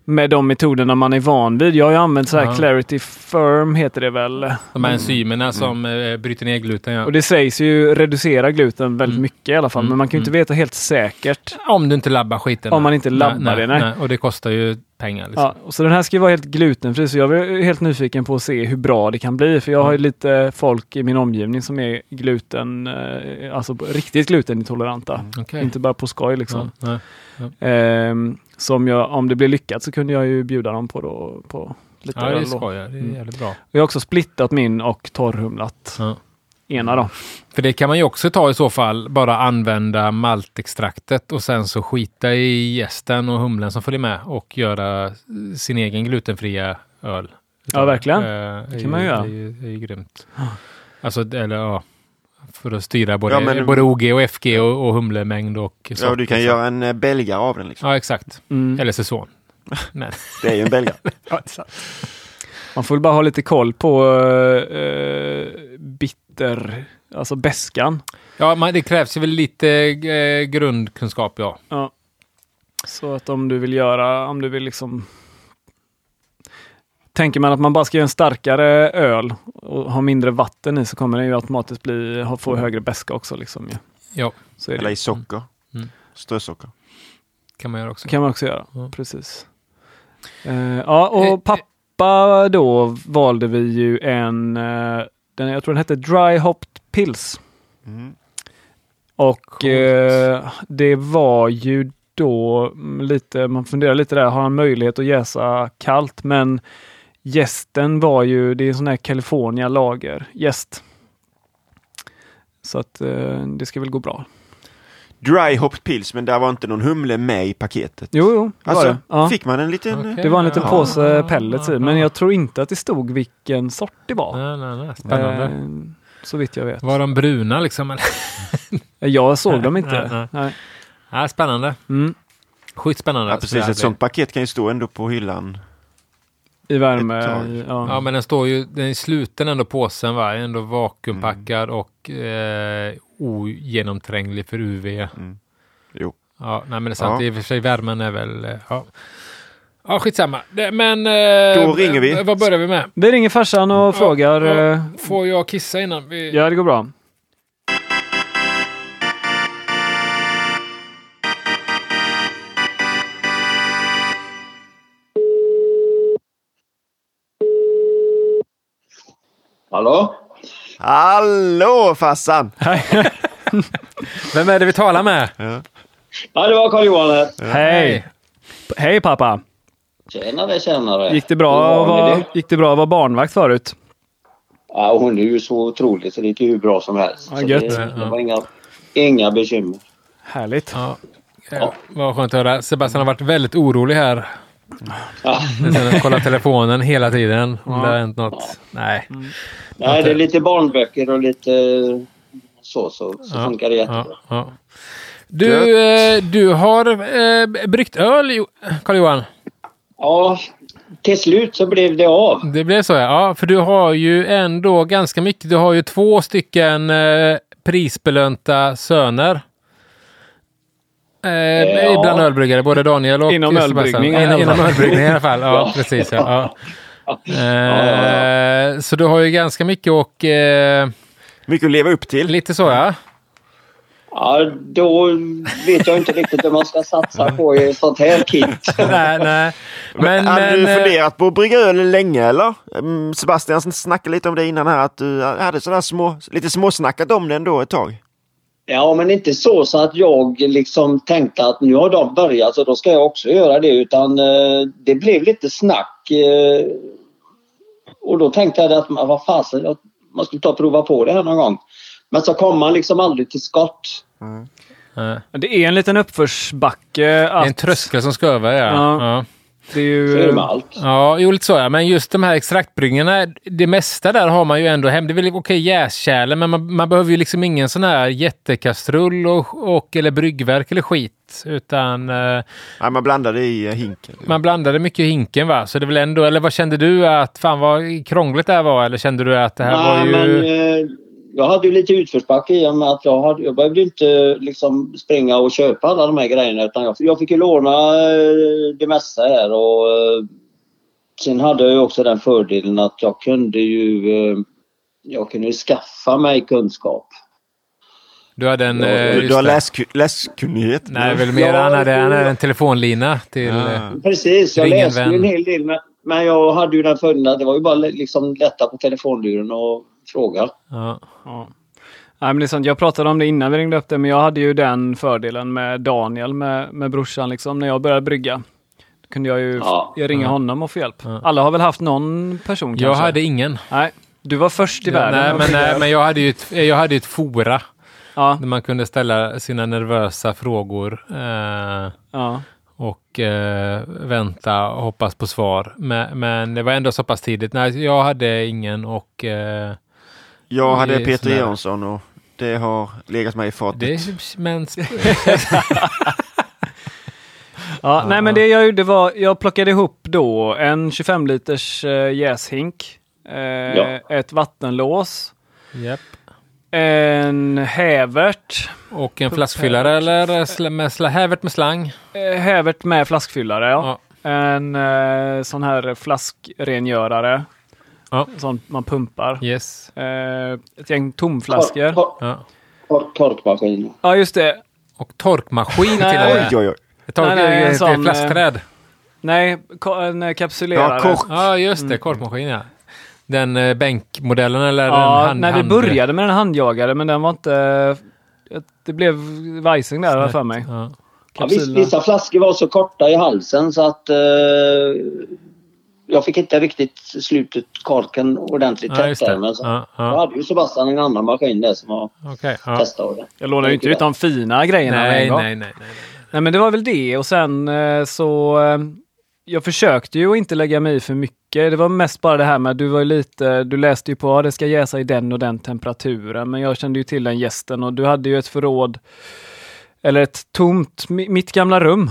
med de metoderna man är van vid. Jag har ju använt så här Ja. Clarity Firm heter det väl. De här enzymerna som eh, bryter ner gluten. Ja. Och det sägs ju reducera gluten väldigt Mm. mycket i alla fall. Mm, Men man kan ju inte mm. veta helt säkert. Om du inte labbar skiten. Om man inte labbar nej, det, nej, nej. Och det kostar ju pengar. Liksom. Ja, och så den här ska ju vara helt glutenfri, så jag är helt nyfiken på att se hur bra det kan bli. För jag har ju lite folk i min omgivning som är gluten, eh, alltså riktigt glutenintoleranta. Okej. Inte bara på skoj liksom. Ja, ja. Ehm, som jag, om det blir lyckat så kunde jag ju bjuda dem på, då, på lite ja, det öl. då. skoj. ja. Det är Mm. jävligt bra. Jag har också splittat min och torrhumlat Ja. ena då. För det kan man ju också ta i så fall, bara använda maltextraktet och sen så skita i jästen och humlen som följer med och göra sin egen glutenfria öl. Ja, verkligen. Eh, Det kan man ju- göra. Det det är ju grymt. Alltså, eller ja, för att styra både, Ja, men- både OG och FG och, och humlemängd och Ja, sort, du kan liksom. göra en eh, belgare av den. Liksom. Ja, exakt. Mm. Eller säsong. Nej. Det är ju en belgare. Man får väl bara ha lite koll på eh, bitter, alltså beskan. Ja, man, det krävs ju väl lite eh, grundkunskap, ja. Ja. Så att om du vill göra, om du vill liksom Tänker man att man bara ska göra en starkare öl och ha mindre vatten i så kommer den ju automatiskt bli, ha- få högre beska också. Liksom, ju. Ja, Så är Eller i socker. Mm. Strösocker. kan man göra också. Så kan man också göra. Ja. Precis. Eh, ja, Eh, och pappa då valde vi ju en, eh, den, jag tror den hette Dry Hopped Pills. Mm. Och eh, det var ju då mm, lite, man funderar lite där, har han möjlighet att jäsa kallt? Men gästen var ju, det är en sån här California lager gäst. Så att eh, det ska väl gå bra. Dry Hop Pills, men där var inte någon humle med i paketet. Jo, jo, det var Alltså, det. Ja. fick man en liten... Okej. Det var en liten Ja. påse pellets i, men Ja. jag tror inte att det stod vilken sort det var. Nej, nej, nej. Spännande. Eh, så vitt jag vet. Var de bruna liksom? Eller? Jag såg dem Nej, inte. nej. Nej. Ja, spännande. Mm. Sjukt spännande. Ja, precis. Ett sånt paket kan ju stå ändå på hyllan. I värme. Ja. Ja, men den står ju, den är sluten ändå påsen va? Ändå vakuumpackad och eh, ogenomtränglig för UV. Jo. Ja, nej men det är sant. Ja. I och för sig värmen är väl, eh, ja. Ja, skitsamma. Men... Eh, Då ringer vi. Vad börjar vi med? Vi ringer farsan och frågar. Ja, eh, Får jag kissa innan vi... Ja, det går bra. Hallå? Hallå farsan! Vem är det vi talar med? Ja, det var Carl-Johan här. Hej! Hej pappa! Tjenare, tjenare. Gick det bra var vara, det? gick det bra att vara barnvakt förut? Ja, hon är ju så otrolig så det gick ju hur bra som helst. Ja, gött. det, det var inga, inga bekymmer. Härligt. Ja. Ja, vad skönt att höra. Sebastian har varit väldigt orolig här. Ja. Sen kollar telefonen hela tiden. Om det har hänt något. Nej. Nej, det är lite barnböcker och lite så, så, så Ja, funkar det jättebra. Ja, ja. Du, eh, du har eh, bryggt öl, Jo- Carl-Johan. Ja, till slut så blev det av. Det blev så ja. ja. För du har ju ändå ganska mycket. Du har ju två stycken eh, prisbelönta söner. Eh, Ja. Bland ölbryggare, både Daniel och Inom ölbryggning Inom, inom fall. ölbryggning i alla fall. Ja, Ja. precis. Ja. Ja. ja, Eh, så du har ju ganska mycket och eh, Mycket att leva upp till. lite så ja. Ja, då vet jag inte riktigt hur man ska satsa på i ett sånt här kit. nej, nej. Men, Hade men, du eh, funderat på att brygga öl länge eller? Mm, Sebastian snackade lite om det innan här att du hade sådär små, lite småsnackat om det ändå ett tag. Ja, men inte så så att jag liksom tänkte att nu har de börjat så då ska jag också göra det utan eh, det blev lite snack. Eh, och då tänkte jag att vad fasen, jag- man skulle ta och prova på det här någon gång. Men så kom man liksom aldrig till skott. nej. Det är en liten uppförsbacke. det är Att en tröskel som ska över ja. Ja. ja. Det är Så är det ju, med allt. Ja, jo lite så ja. Men just de här extraktbryggerna, det mesta där har man ju ändå hem. Det är väl okej jäskärlen, men man, man behöver ju liksom ingen sån här jättekastrull och, och eller bryggverk eller skit. Utan eh, Nej, man blandade i hinken. man blandade mycket i hinken va. Så det är väl ändå, eller vad kände du att fan vad krångligt det här var? Eller kände du att det här var Nej, ju... men eh, jag hade ju lite utförsbacke i och med att jag, hade, jag behövde inte liksom springa och köpa alla de här grejerna utan jag, jag fick ju låna eh, det mesta här och eh, sen hade jag ju också den fördelen att jag kunde ju eh, jag kunde ju skaffa mig kunskap. Du hade en... Ja, Du, du har det. läsku- läskunnighet. Nej, väl mer Ja, han hade, han det- hade en telefonlina till... Ah. eh, Precis, jag läste ju en hel del men, men jag hade ju den fördelen att det var ju bara liksom lätta på telefonluren och fråga. Ja. ja. Nej, men det är sant. Jag pratade om det innan vi ringde upp det, men jag hade ju den fördelen med Daniel, med, med brorsan, liksom, när jag började brygga. Då kunde jag ju Ja. jag ringa Ja. honom och få hjälp. Alla har väl haft någon person Jag kanske? hade ingen. Nej, du var först i Ja, världen. nej, men, nej, men jag hade ju ett, jag hade ju ett fora. Ja, Där man kunde ställa sina nervösa frågor eh, ja. och eh, vänta och hoppas på svar. Men, men det var ändå så pass tidigt. Nej, jag hade ingen och eh, Jag hade Det är Peter sådär. Jönsson och det har legat mig i fatet. det men, Ja, nej men det jag gjorde var, jag plockade ihop då en 25 liters uh, jäshink, eh, Ja. ett vattenlås, Japp. en hävert, Och en flaskfyllare eller sl- med sl- hävert med slang. eh, hävert med flaskfyllare, ja. Ja. en eh, sån här flaskrengörare, Ja. sån man pumpar, Yes. eh, ett gäng tomflaskor. Tork, Ja. tork, torkmaskin. Ja, just det. Och torkmaskin till och Nej. Oj, med. oj, oj. Ett Nej, nej, en sån, flaskträd. Nej, en eh, kapsylerare. Ja, kork. Ja, just det. Korkmaskin, ja. Den eh, bänkmodellen eller den Ja, hand, när vi började med den handjagare, men den var inte... Det blev Weissing där jag för mig. Ja. Ja, vissa flaskor var så korta i halsen så att eh, jag fick inte riktigt slutet korken ordentligt Ja, tätt där. Men så, Ja, Då ja. hade ju Sebastian en annan maskin där som var Okej. Ja. testad. det. Jag lånar ju inte ut de fina grejerna Nej, nej, nej, nej. Nej men det var väl det och sen eh, så eh, jag försökte ju inte lägga mig i för mycket. Det var mest bara det här med att du var ju lite, du läste ju på att det ska jäsa i den och den temperaturen. Men jag kände ju till den gästen och du hade ju ett förråd eller ett tomt, mi- mitt gamla rum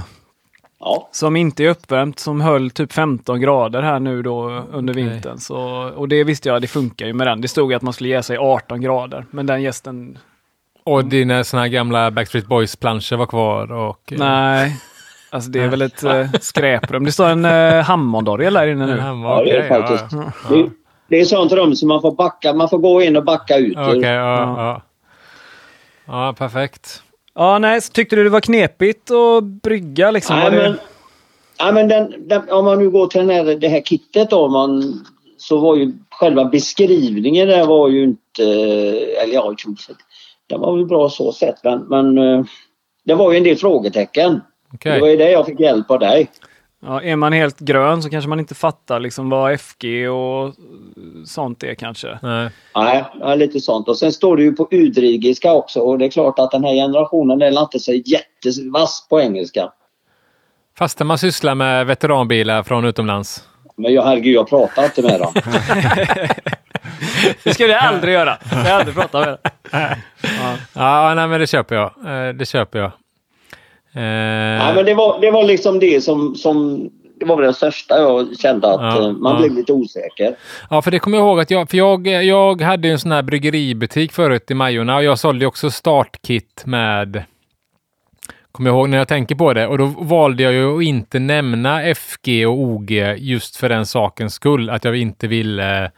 Ja, som inte är uppvärmt som höll typ 15 grader här nu då under Okej. vintern. Så, och det visste jag, det funkar ju med den. Det stod ju att man skulle jäsa i 18 grader. Men den gästen, Och dina såna här gamla Backstreet Boys-planscher var kvar och... nej. Alltså det är väl ett äh, skräprum. Det står en äh, Hammondorgel där inne nu. Hemma, ja det är faktiskt. Ja, Det, det är sånt rum som man får backa. Man får gå in och backa ut. ja. Okej, ja, ja. Ja, perfekt. Ja, nej, så tyckte du det var knepigt att brygga liksom? Nej, men, nej, men den, den, om man nu går till den här, det här kittet då. Man, så var ju själva beskrivningen där var ju inte... Eller ja, den var väl bra så sett. Men, men eh, det var ju en del frågetecken. Okej. Det var ju det jag fick hjälp av dig. Ja, är man helt grön så kanske man inte fattar liksom vad FG och sånt är kanske. Nej. Nej, ja, lite sånt. Och sen står det ju på udrigiska också och det är klart att den här generationen är inte så jättevass på engelska. Fastän man sysslar med veteranbilar från utomlands. Men jag, herregud, jag pratar inte med dem. Det skulle jag aldrig göra. Jag aldrig pratat med det. Ja, nej, men det köper jag. Eh, Det köper jag. Eh, Nej, men det var, det var liksom det som, som... Det var väl det största jag kände att Ja, eh, man ja. blev lite osäker. Ja, för det kommer jag ihåg att jag, för jag, jag hade en sån här bryggeributik förut i Majorna och jag sålde också startkit med Kommer jag ihåg när jag tänker på det och då valde jag ju att inte nämna FG och OG just för den sakens skull. Att jag inte ville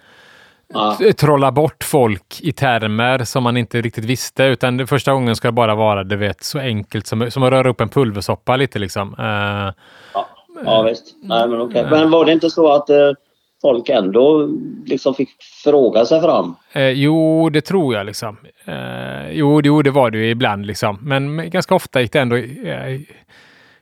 Ja. trolla bort folk i termer som man inte riktigt visste. Utan första gången ska det bara vara, du vet, så enkelt som, som att röra upp en pulversoppa lite liksom. Eh, Ja, visst. Nej, men okej. Men var det inte så att eh, folk ändå liksom fick fråga sig fram? Eh, jo, det tror jag liksom. Eh, jo, jo, det var det ju ibland liksom. Men men ganska ofta gick det ändå eh,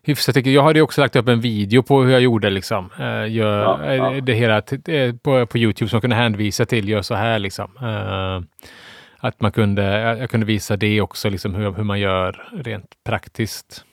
hyfsat. Jag Jag hade också lagt upp en video på hur jag gjorde liksom. Eh, gör, Ja, ja. eh, Det hela eh, på, på Youtube som kunde hänvisa till gör så här liksom. Eh, att man kunde, jag kunde visa det också, liksom hur, hur man gör rent praktiskt.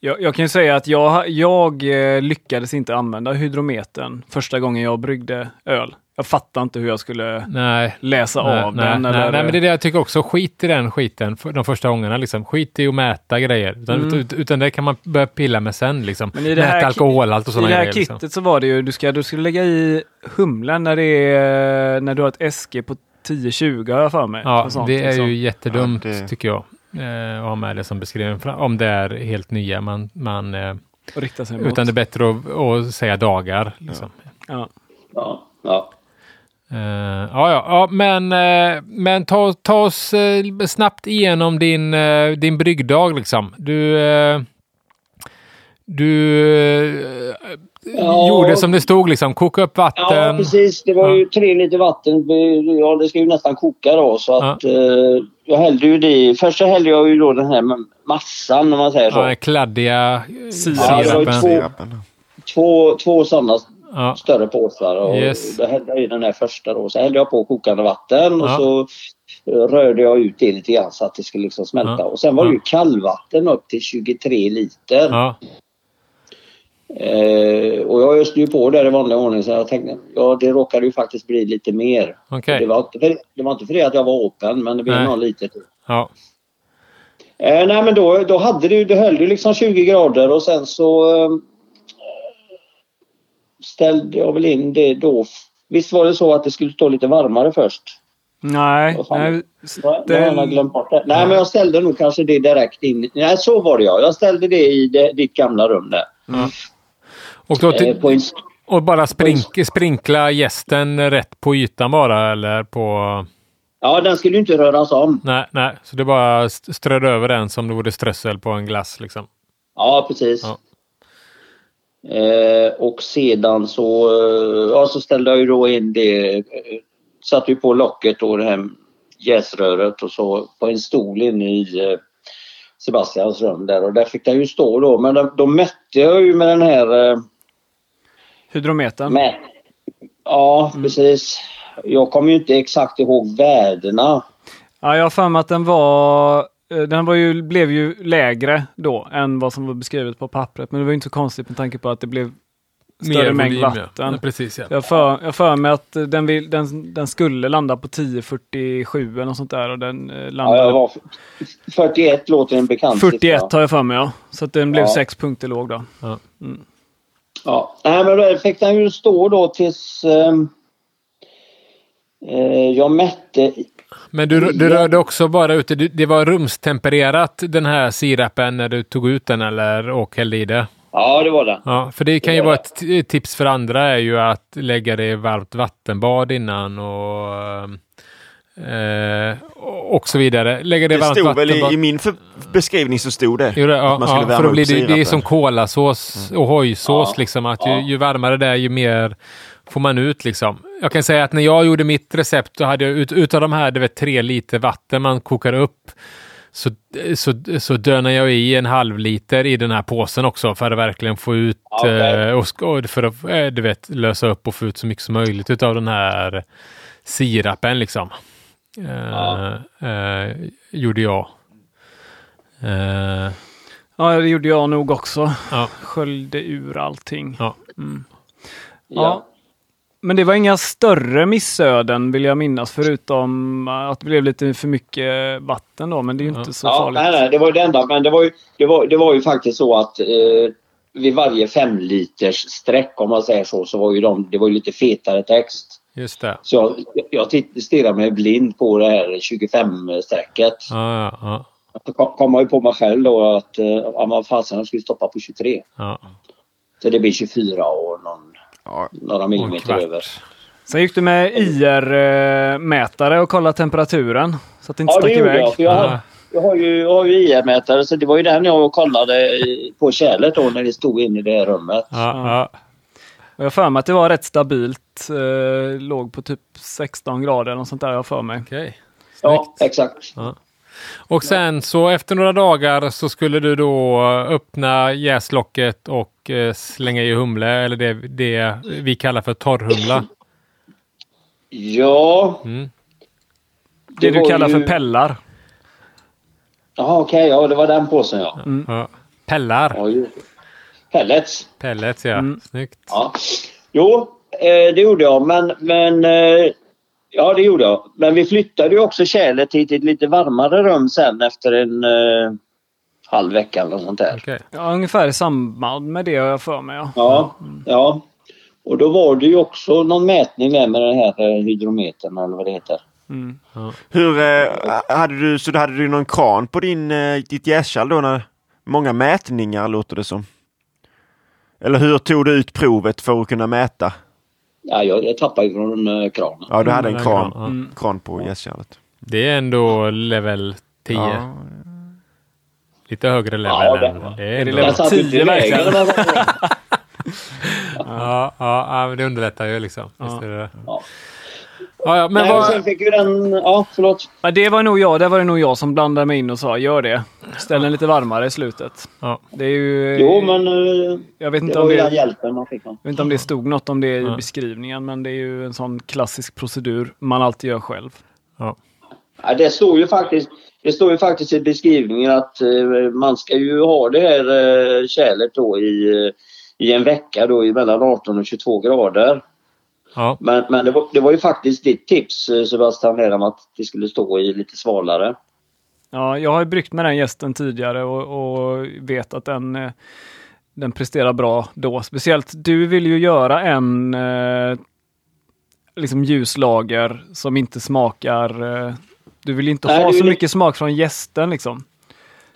Jag, jag kan ju säga att jag, jag lyckades inte använda hydrometern första gången jag bryggde öl. Jag fattar inte hur jag skulle Nej, läsa nej, av nej, den. nej, eller, nej, men det är det jag tycker också. Skit i den skiten för de första gångerna. Liksom. Skit i att mäta grejer. Utan, Mm. ut- utan det kan man börja pilla med sen. Liksom. Men i det här Mäta alkoholhalt och I sådana det här grejer. kittet Liksom. så var det ju, du ska, du ska lägga i humlen när, det är, när du har ett SG på 10-20 har jag för mig. Ja, sånt, det är liksom. ju jättedumt Ja, det- tycker jag. Eh, att ha med det som beskrivning. Om det är helt nya. Man, man, eh, utan det är bättre att, att säga dagar. Liksom. Ja. Ja. ja. Eh, ja, ja, ja, men, eh, men ta, ta oss eh, snabbt igenom din, uh, din bryggdag. Liksom. Du, du Ja. gjorde som det stod, liksom. koka upp vatten. Ja, precis. Det var ju tre liter vatten. Ja, det ska ju nästan koka då. Så att jag hällde ju det. Först så hällde jag ju då den här massan om man säger så. Ja, den kladdiga Ja, det var ju sirapen. två- Sirapen. Två, två sådana Ja, större påsar. Och Yes. Då hällde jag i den här första då. Så hällde jag på kokande vatten och så eh, rörde jag ut det lite grann så att det skulle liksom smälta. Och sen var det ju kallvatten upp till 23 liter. Eh, och jag öste ju på där i vanlig ordning så jag tänkte, ja det råkade ju faktiskt bli lite mer. okej. Det, var inte för, det var inte för det att jag var åpen men det blev Nej. någon lite till. Ja, Eh, nej men då, då hade det ju, det höll ju liksom 20 grader och sen så eh, ställde jag väl in det då. Visst var det så att det skulle stå lite varmare först? Nej, nej, Nej, det har jag ställ, glömt bort det. Nej men jag ställde nog kanske det direkt in. Nej så var det ja. Jag ställde det i det, ditt gamla rum där. och, då Eh, till, på en, och bara sprink, sprinkla gästen rätt på ytan bara, eller på... ja den skulle ju inte röras om. Nej, nej. Så det bara st- strödde över den som det vore strössel på en glass liksom. Ja, precis. Ja. Eh, och sedan så, eh, ja, så ställde jag ju då in det, eh, satte ju på locket och det här jäsröret och så på en stol inne i eh, Sebastians rum där och där fick den ju stå då men då, då mätte jag ju med den här eh, Hydrometern. med, Ja, precis. Jag kommer ju inte exakt ihåg värdena. Ja, jag har för mig att den var den var ju, blev ju lägre då än vad som var beskrivet på pappret. Men det var ju inte så konstigt med tanke på att det blev större mängd volym, ja. vatten. Ja, precis, ja. Jag för, jag för mig att den, vill, den, den skulle landa på 10.47 eller något sånt där och den eh, Ja, landade jag var, 41 låter en bekant 41 siffra. har jag för mig ja. Så att den blev Ja. sex punkter låg då. Ja, nej, men då fick den ju stå då tills ehm, eh, jag mätte. Men du, du rörde också bara ut det. Var rumstempererat den här sirapen när du tog ut den eller och hällde i det. Ja, det var det. Ja, för det kan ju Det var vara ett tips för andra är ju att lägga det i varmt vattenbad innan och eh, och så vidare. Lägga det, Det varmt stod väl i, i min beskrivning så stod det. Jo, det, ja, ja, för då blir det, det är som kolasås och hojsås. Ja. Liksom, att ju, ju varmare det är, ju mer får man ut. Liksom. Jag kan säga att när jag gjorde mitt recept, då hade jag ut, utav de här det vet, tre liter vatten man kokar upp, så, så, så dönar jag i en halv liter i den här påsen också för att verkligen få ut Okej. eh, och, för att eh, du vet, lösa upp och få ut så mycket som möjligt utav den här sirapen. Liksom. Ja. eh, gjorde jag. Eh, Ja, det gjorde jag nog också. ja, Sköljde ur allting. ja. Ja. Men det var inga större missöden vill jag minnas, förutom att det blev lite för mycket vatten då. Men det är ju inte så Ja, farligt. nej, nej, det var det enda. Men det var ju, det var, det var ju faktiskt så att eh, vid varje fem liters streck om man säger så, så var ju de, det var ju lite fetare text. Just det. Så jag, jag stirrade mig blind på det här 25-strecket. Ja, ja, ja. Så kom, jag ju på mig själv då att eh, ja, vad fasen jag skulle stoppa på 23. ja. Så det blir 24 och någon, Ja. några millimeter över. Sen gick du med IR-mätare och kollade temperaturen. Så att det inte Ja, det stack gjorde iväg. jag. För jag, Ja. har, jag har ju, jag har ju IR-mätare så det var ju den jag kollade på kärlet då när vi stod inne i det här rummet. Ja, ja. Och jag för mig att det var rätt stabilt. Eh, låg på typ 16 grader eller något sånt där jag för mig. Okej. Ja, exakt. Och sen så efter några dagar så skulle du då öppna jäslocket och eh, slänga i humle eller det, det vi kallar för torrhumla. Ja, Mm. Det, du var kallar ju- för pellar. Jaha, okej. ja, det var den påsen ja. Ja. Pellar. ja. Pellets. Pellets ja. Mm. Snyggt. Ja. Jo, eh, det gjorde jag. Men, men eh, ja, det gjorde jag. Men vi flyttade ju också kärlet till ett lite varmare rum sen efter en eh, halv vecka eller något sånt där. Okej. Ja, ungefär i samband med det har jag för mig. Ja. Ja, ja. Och då var det ju också någon mätning där med den här eh, hydrometern eller vad det heter. Mm. Hur, eh, hade du, så hade du någon kran på din, eh, ditt jäskärl då? När, många mätningar låter det som. Eller hur tog du ut provet för att kunna mäta? Ja, jag, jag tappade ju från eh, kranen. Ja, du hade en Mm, kran. Mm. kran på jäskärlet. Det är ändå level 10. Ja. Lite högre level Ja, än... det- Det är det level Jag satt inte i 10 vägen. verkligen. ja, ja, det underlättar ju liksom. Visst är det. Ja. Ja, ja, men Nej, vad... sen fick ju den... Ja, förlåt. Ja, det var nog jag. Det var det nog jag som blandade mig in och sa gör det. Ställ den lite varmare i slutet. Ja. Det är ju... Jo, men eh, jag vet det inte var om ju det... den hjälpen man fick. va? Jag vet inte om det stod något om det i Ja. beskrivningen, men det är ju en sån klassisk procedur man alltid gör själv. Ja. Ja, det står ju faktiskt det står ju faktiskt i beskrivningen att eh, man ska ju ha det här eh, kärlet då i, i en vecka då i mellan 18 och 22 grader. Ja. Men, men det, var, det var ju faktiskt ditt tips eh, Sebastian om att det skulle stå i lite svalare. Ja, jag har ju bryggt med den gästen tidigare och, och vet att den, eh, den presterar bra då. Speciellt du vill ju göra en eh, liksom ljuslager som inte smakar... Du vill inte Nej, ha så mycket smak från gästen liksom.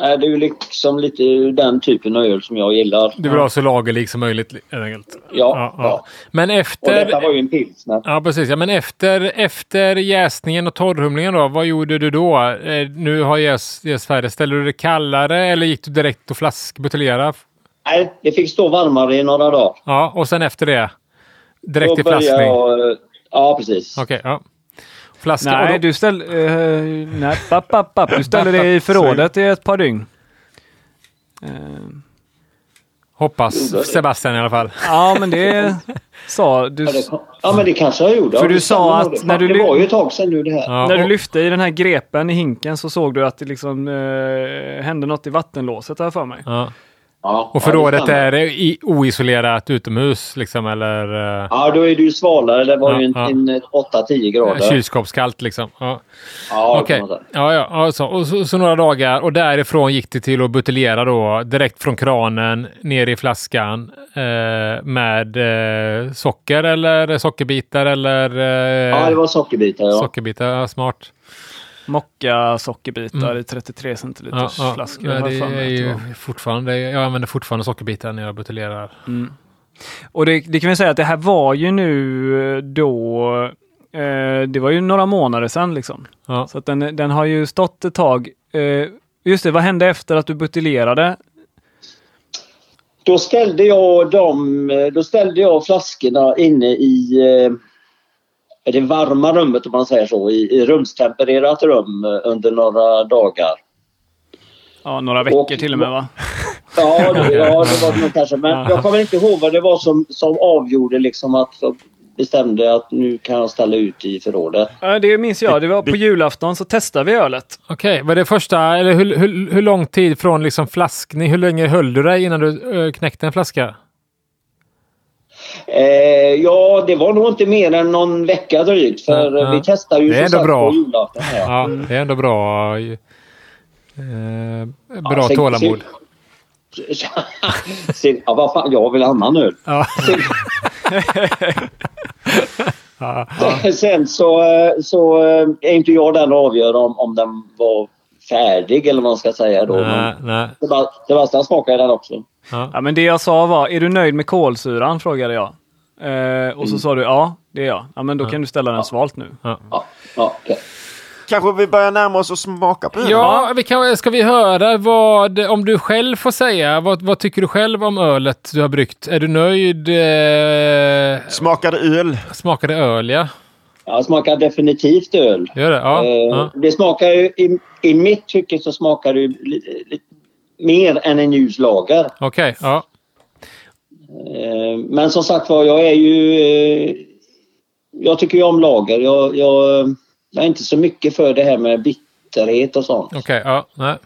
Nej, det är ju liksom lite den typen av öl som jag gillar. Du vill ha så lagerlik som möjligt helt enkelt. Ja, ja. Men Och detta efter... var ju en pilsner. Ja, precis. Ja, men efter, efter jäsningen och torrhumlingen då, vad gjorde du då? Eh, nu har jäst jäst färdigt. Ställde du det kallare eller gick du direkt och flaskbuteljera? Nej, det fick stå varmare i några dagar. Ja, och sen efter det? Direkt Då började flaskning? jag, eh, Ja, precis. Okej, ja. Flaska. Nej, då- du ställde... Uh, nej, papp, papp, papp. Du ställde det i förrådet i ett par dygn. Eh, Hoppas Sebastian i alla fall. ja, men det sa du. Ja, det, ja, men det kanske jag gjorde. För du sa att det. när du Det var ju ett tag sedan nu det här. Ja, När du lyfte i den här grepen i hinken så såg du att det liksom eh, hände något i vattenlåset jag för mig. Ja. Ja, Och ja, det förrådet stämmer. är i, oisolerat utomhus liksom eller eh, Ja, då är det ju svalare. Det var Ja, ju en, ja. en 8-10 grader. kylskåpskallt liksom. Ja. Ja, Okej. säga. Ja, ja. ja så. Och så, så några dagar och därifrån gick det till att buteljera då direkt från kranen ner i flaskan eh, med eh, socker eller sockerbitar eller eh, Ja, det var sockerbitar. Ja. sockerbitar. Ja, smart. Mocka sockerbitar i 33 centiliters Mm. Ja, ja. flaskor. Ja, det är ju fortfarande, jag använder fortfarande sockerbitar när jag buteljerar. Och det, det kan vi säga att det här var ju nu eh, då, eh, det var ju några månader sedan liksom. Ja. Så att den, den har ju stått ett tag. Eh, just det, vad hände efter att du buteljerade? Då ställde jag dem, då ställde jag flaskorna inne i eh, det varma rummet om man säger så, i, i rumstempererat rum eh, under några dagar. Ja, några veckor Och- till och med va? Ja, det, ja, det var det nog kanske. Men jag kommer inte ihåg vad det var som, som avgjorde liksom att jag bestämde att nu kan jag ställa ut i förrådet. Ja, det minns jag. Det var på julafton så testade vi ölet. Okej, var det första, eller hur, hur, hur lång tid från liksom flaskning, hur länge höll du dig innan du eh, knäckte en flaska? Eh, ja, det var nog inte mer än någon vecka drygt för Ja, vi testade ju Det är ändå sagt bra. på julafton. Ja, det är ändå bra. eh, bra Ja, sen- tålamod. sen, ja, vad fan, jag vill annan öl. Ja. Sen, Ja, sen så, eh, så eh, är inte jag den att avgöra om, om den var färdig eller vad man ska säga då. nej, nej. Sebast- Sebastian smakade den också. Ja, men det jag sa var, är du nöjd med kolsyran? Frågade jag. Eh, och så sa du, ja, det är jag. Ja, men då kan du ställa den svalt nu. Ja, ja, okej. Kanske vi börjar närma oss och smaka på ölen? Ja, vi kan, ska vi höra vad, om du själv får säga, vad, vad tycker du själv om ölet du har bryggt? Är du nöjd? Eh, Smakar det öl? smakar det öl, ja? Ja, smakar definitivt öl. Gör det? Ja. Eh, ja. Det smakar ju, i, i mitt tycke så smakar det ju li, li, mer än en ljus lager. Okej, ja. Eh, Men som sagt var, jag är ju... eh, Jag tycker ju om lager. Jag, jag, jag är inte så mycket för det här med bitterhet och sånt. Okej, ja. Nej.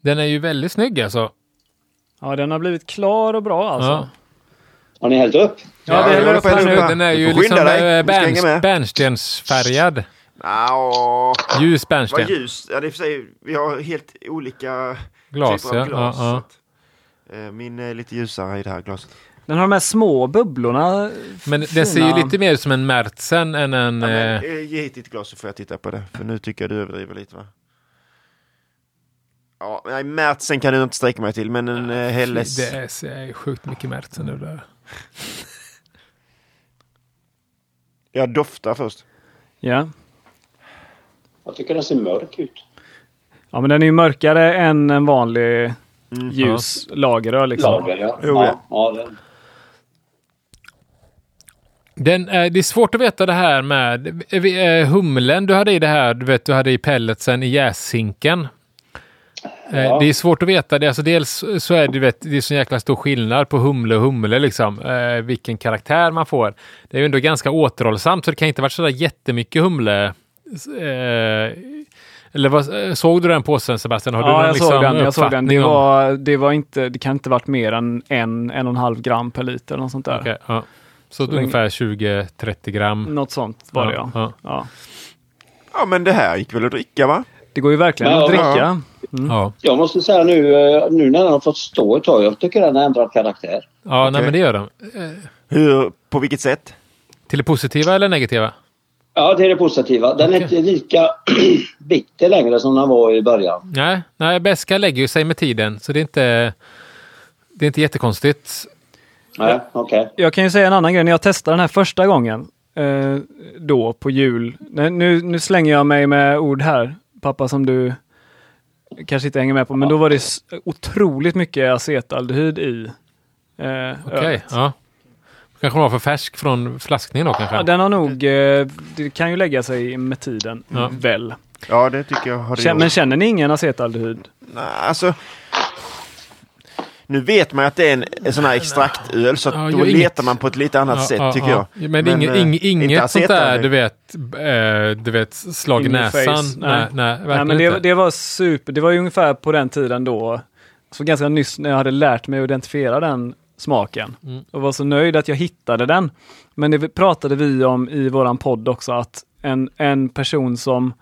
Den är ju väldigt snygg alltså. Ja, den har blivit klar och bra alltså. Ja. Har ni hällt upp? Ja, Ja, det håller upp här nu. Den är ju liksom eh, bärnstensfärgad. Ja, Ljus vad bärnsten. ljus. Ja, det är för sig, vi har helt olika Glas, typer av ja. glas. ja, ja. eh, Min är lite ljusare i det här glaset. Den har de här små bubblorna. Men den ser ju fina. lite mer ut som en Märtsen än en... Ja, men, eh, ge hit ditt glas så får jag titta på det. För nu tycker jag du överdriver lite va? Ja, nej, Märtsen kan du inte sträcka mig till, men en eh, Helles. Det är sjukt mycket Märtsen nu där. Jag doftar först. Ja. Jag tycker den ser mörk ut. ja, men den är ju mörkare än en vanlig Mm. ljus lageröl. Liksom. Lager, ja. Jo, ja, ja det, Den, är- det är svårt att veta det här med eh, humlen du hade i det här, du vet du hade i pelletsen i jässinken. Eh, Ja. Det är svårt att veta det. Alltså dels så är det, du vet, det är så jäkla stor skillnad på humle och humle liksom. Eh, vilken karaktär man får. Det är ju ändå ganska återhållsamt så det kan inte varit sådär jättemycket humle. Eh, eller vad, eh, såg du den påsen Sebastian? Har du Ja, någon jag såg liksom den. Jag såg den. Det, var, det, var inte, det kan inte varit mer än en, en och en halv gram per liter. eller Något sånt där. Okej, ja. Så, Så ungefär 20-30 gram. Något sånt var det ja. ja. ja. Ja, men det här gick väl att dricka va? Det går ju verkligen Ja, att dricka. Ja. Ja, jag måste säga nu, eh, nu när den har fått stå ett tag, jag tycker den har ändrat karaktär. ja nej, Okej. men det gör de. Hur, på vilket sätt? Till det positiva eller negativa? Ja, det är det positiva. Den är Okej. inte lika bitter längre som den var i början. Nej, nej beska lägger ju sig med tiden, så det är inte, det är inte jättekonstigt. Nej, okej. Jag kan ju säga en annan grej. När jag testade den här första gången, eh, då på jul. Nej, Nu, nu slänger jag mig med ord här, pappa, som du kanske inte hänger med på. Men då var det otroligt mycket acetaldehyd i eh, Okej, ölet. ja. Kanske var för färsk från flaskningen då kanske? Ja, den har nog... eh, Det kan ju lägga sig med tiden, Ja. väl. Ja, det tycker jag har det gjort. Men känner ni ingen acetaldehyd? Nej, alltså... Nu vet man att det är en, en sån här extraktöl så Ja, då letar inget- man på ett lite annat sätt tycker jag. Ja, Men, är inget, ing, inte inget sånt där, du vet, eh, du vet, slag i näsan. face. Nej, Nej. nej, men det, inte. det var super. Det var ju ungefär på den tiden då. Så ganska nyss när jag hade lärt mig att identifiera den smaken. Mm. Och var så nöjd att jag hittade den. Men det pratade vi om i våran podd också att en, en person som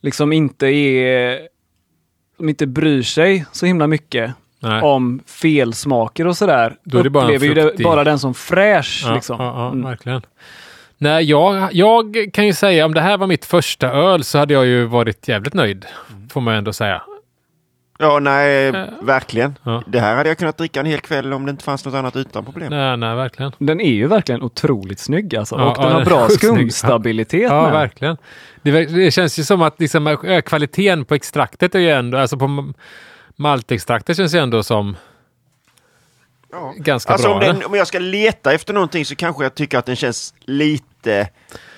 liksom inte är som inte bryr sig så himla mycket Nej. om felsmaker och sådär. Då är det bara upplever ju det, bara den som fräsch. Ja, liksom. ja, ja Mm. verkligen. Nej, jag, jag kan ju säga om det här var mitt första öl så hade jag ju varit jävligt nöjd. Får man ändå säga. Ja, nej, Ja. verkligen. Ja. Det här hade jag kunnat dricka en hel kväll om det inte fanns något annat utan problem. Nej, nej, verkligen. Den är ju verkligen otroligt snygg alltså. Ja, och den ja, har den bra skumstabilitet Ja, med. verkligen. Det, det känns ju som att liksom, äh, kvaliteten på extraktet är ju ändå, alltså på m- maltextraktet känns ju ändå som Ja. ganska Alltså bra. om, den, om jag ska leta efter någonting så kanske jag tycker att den känns lite,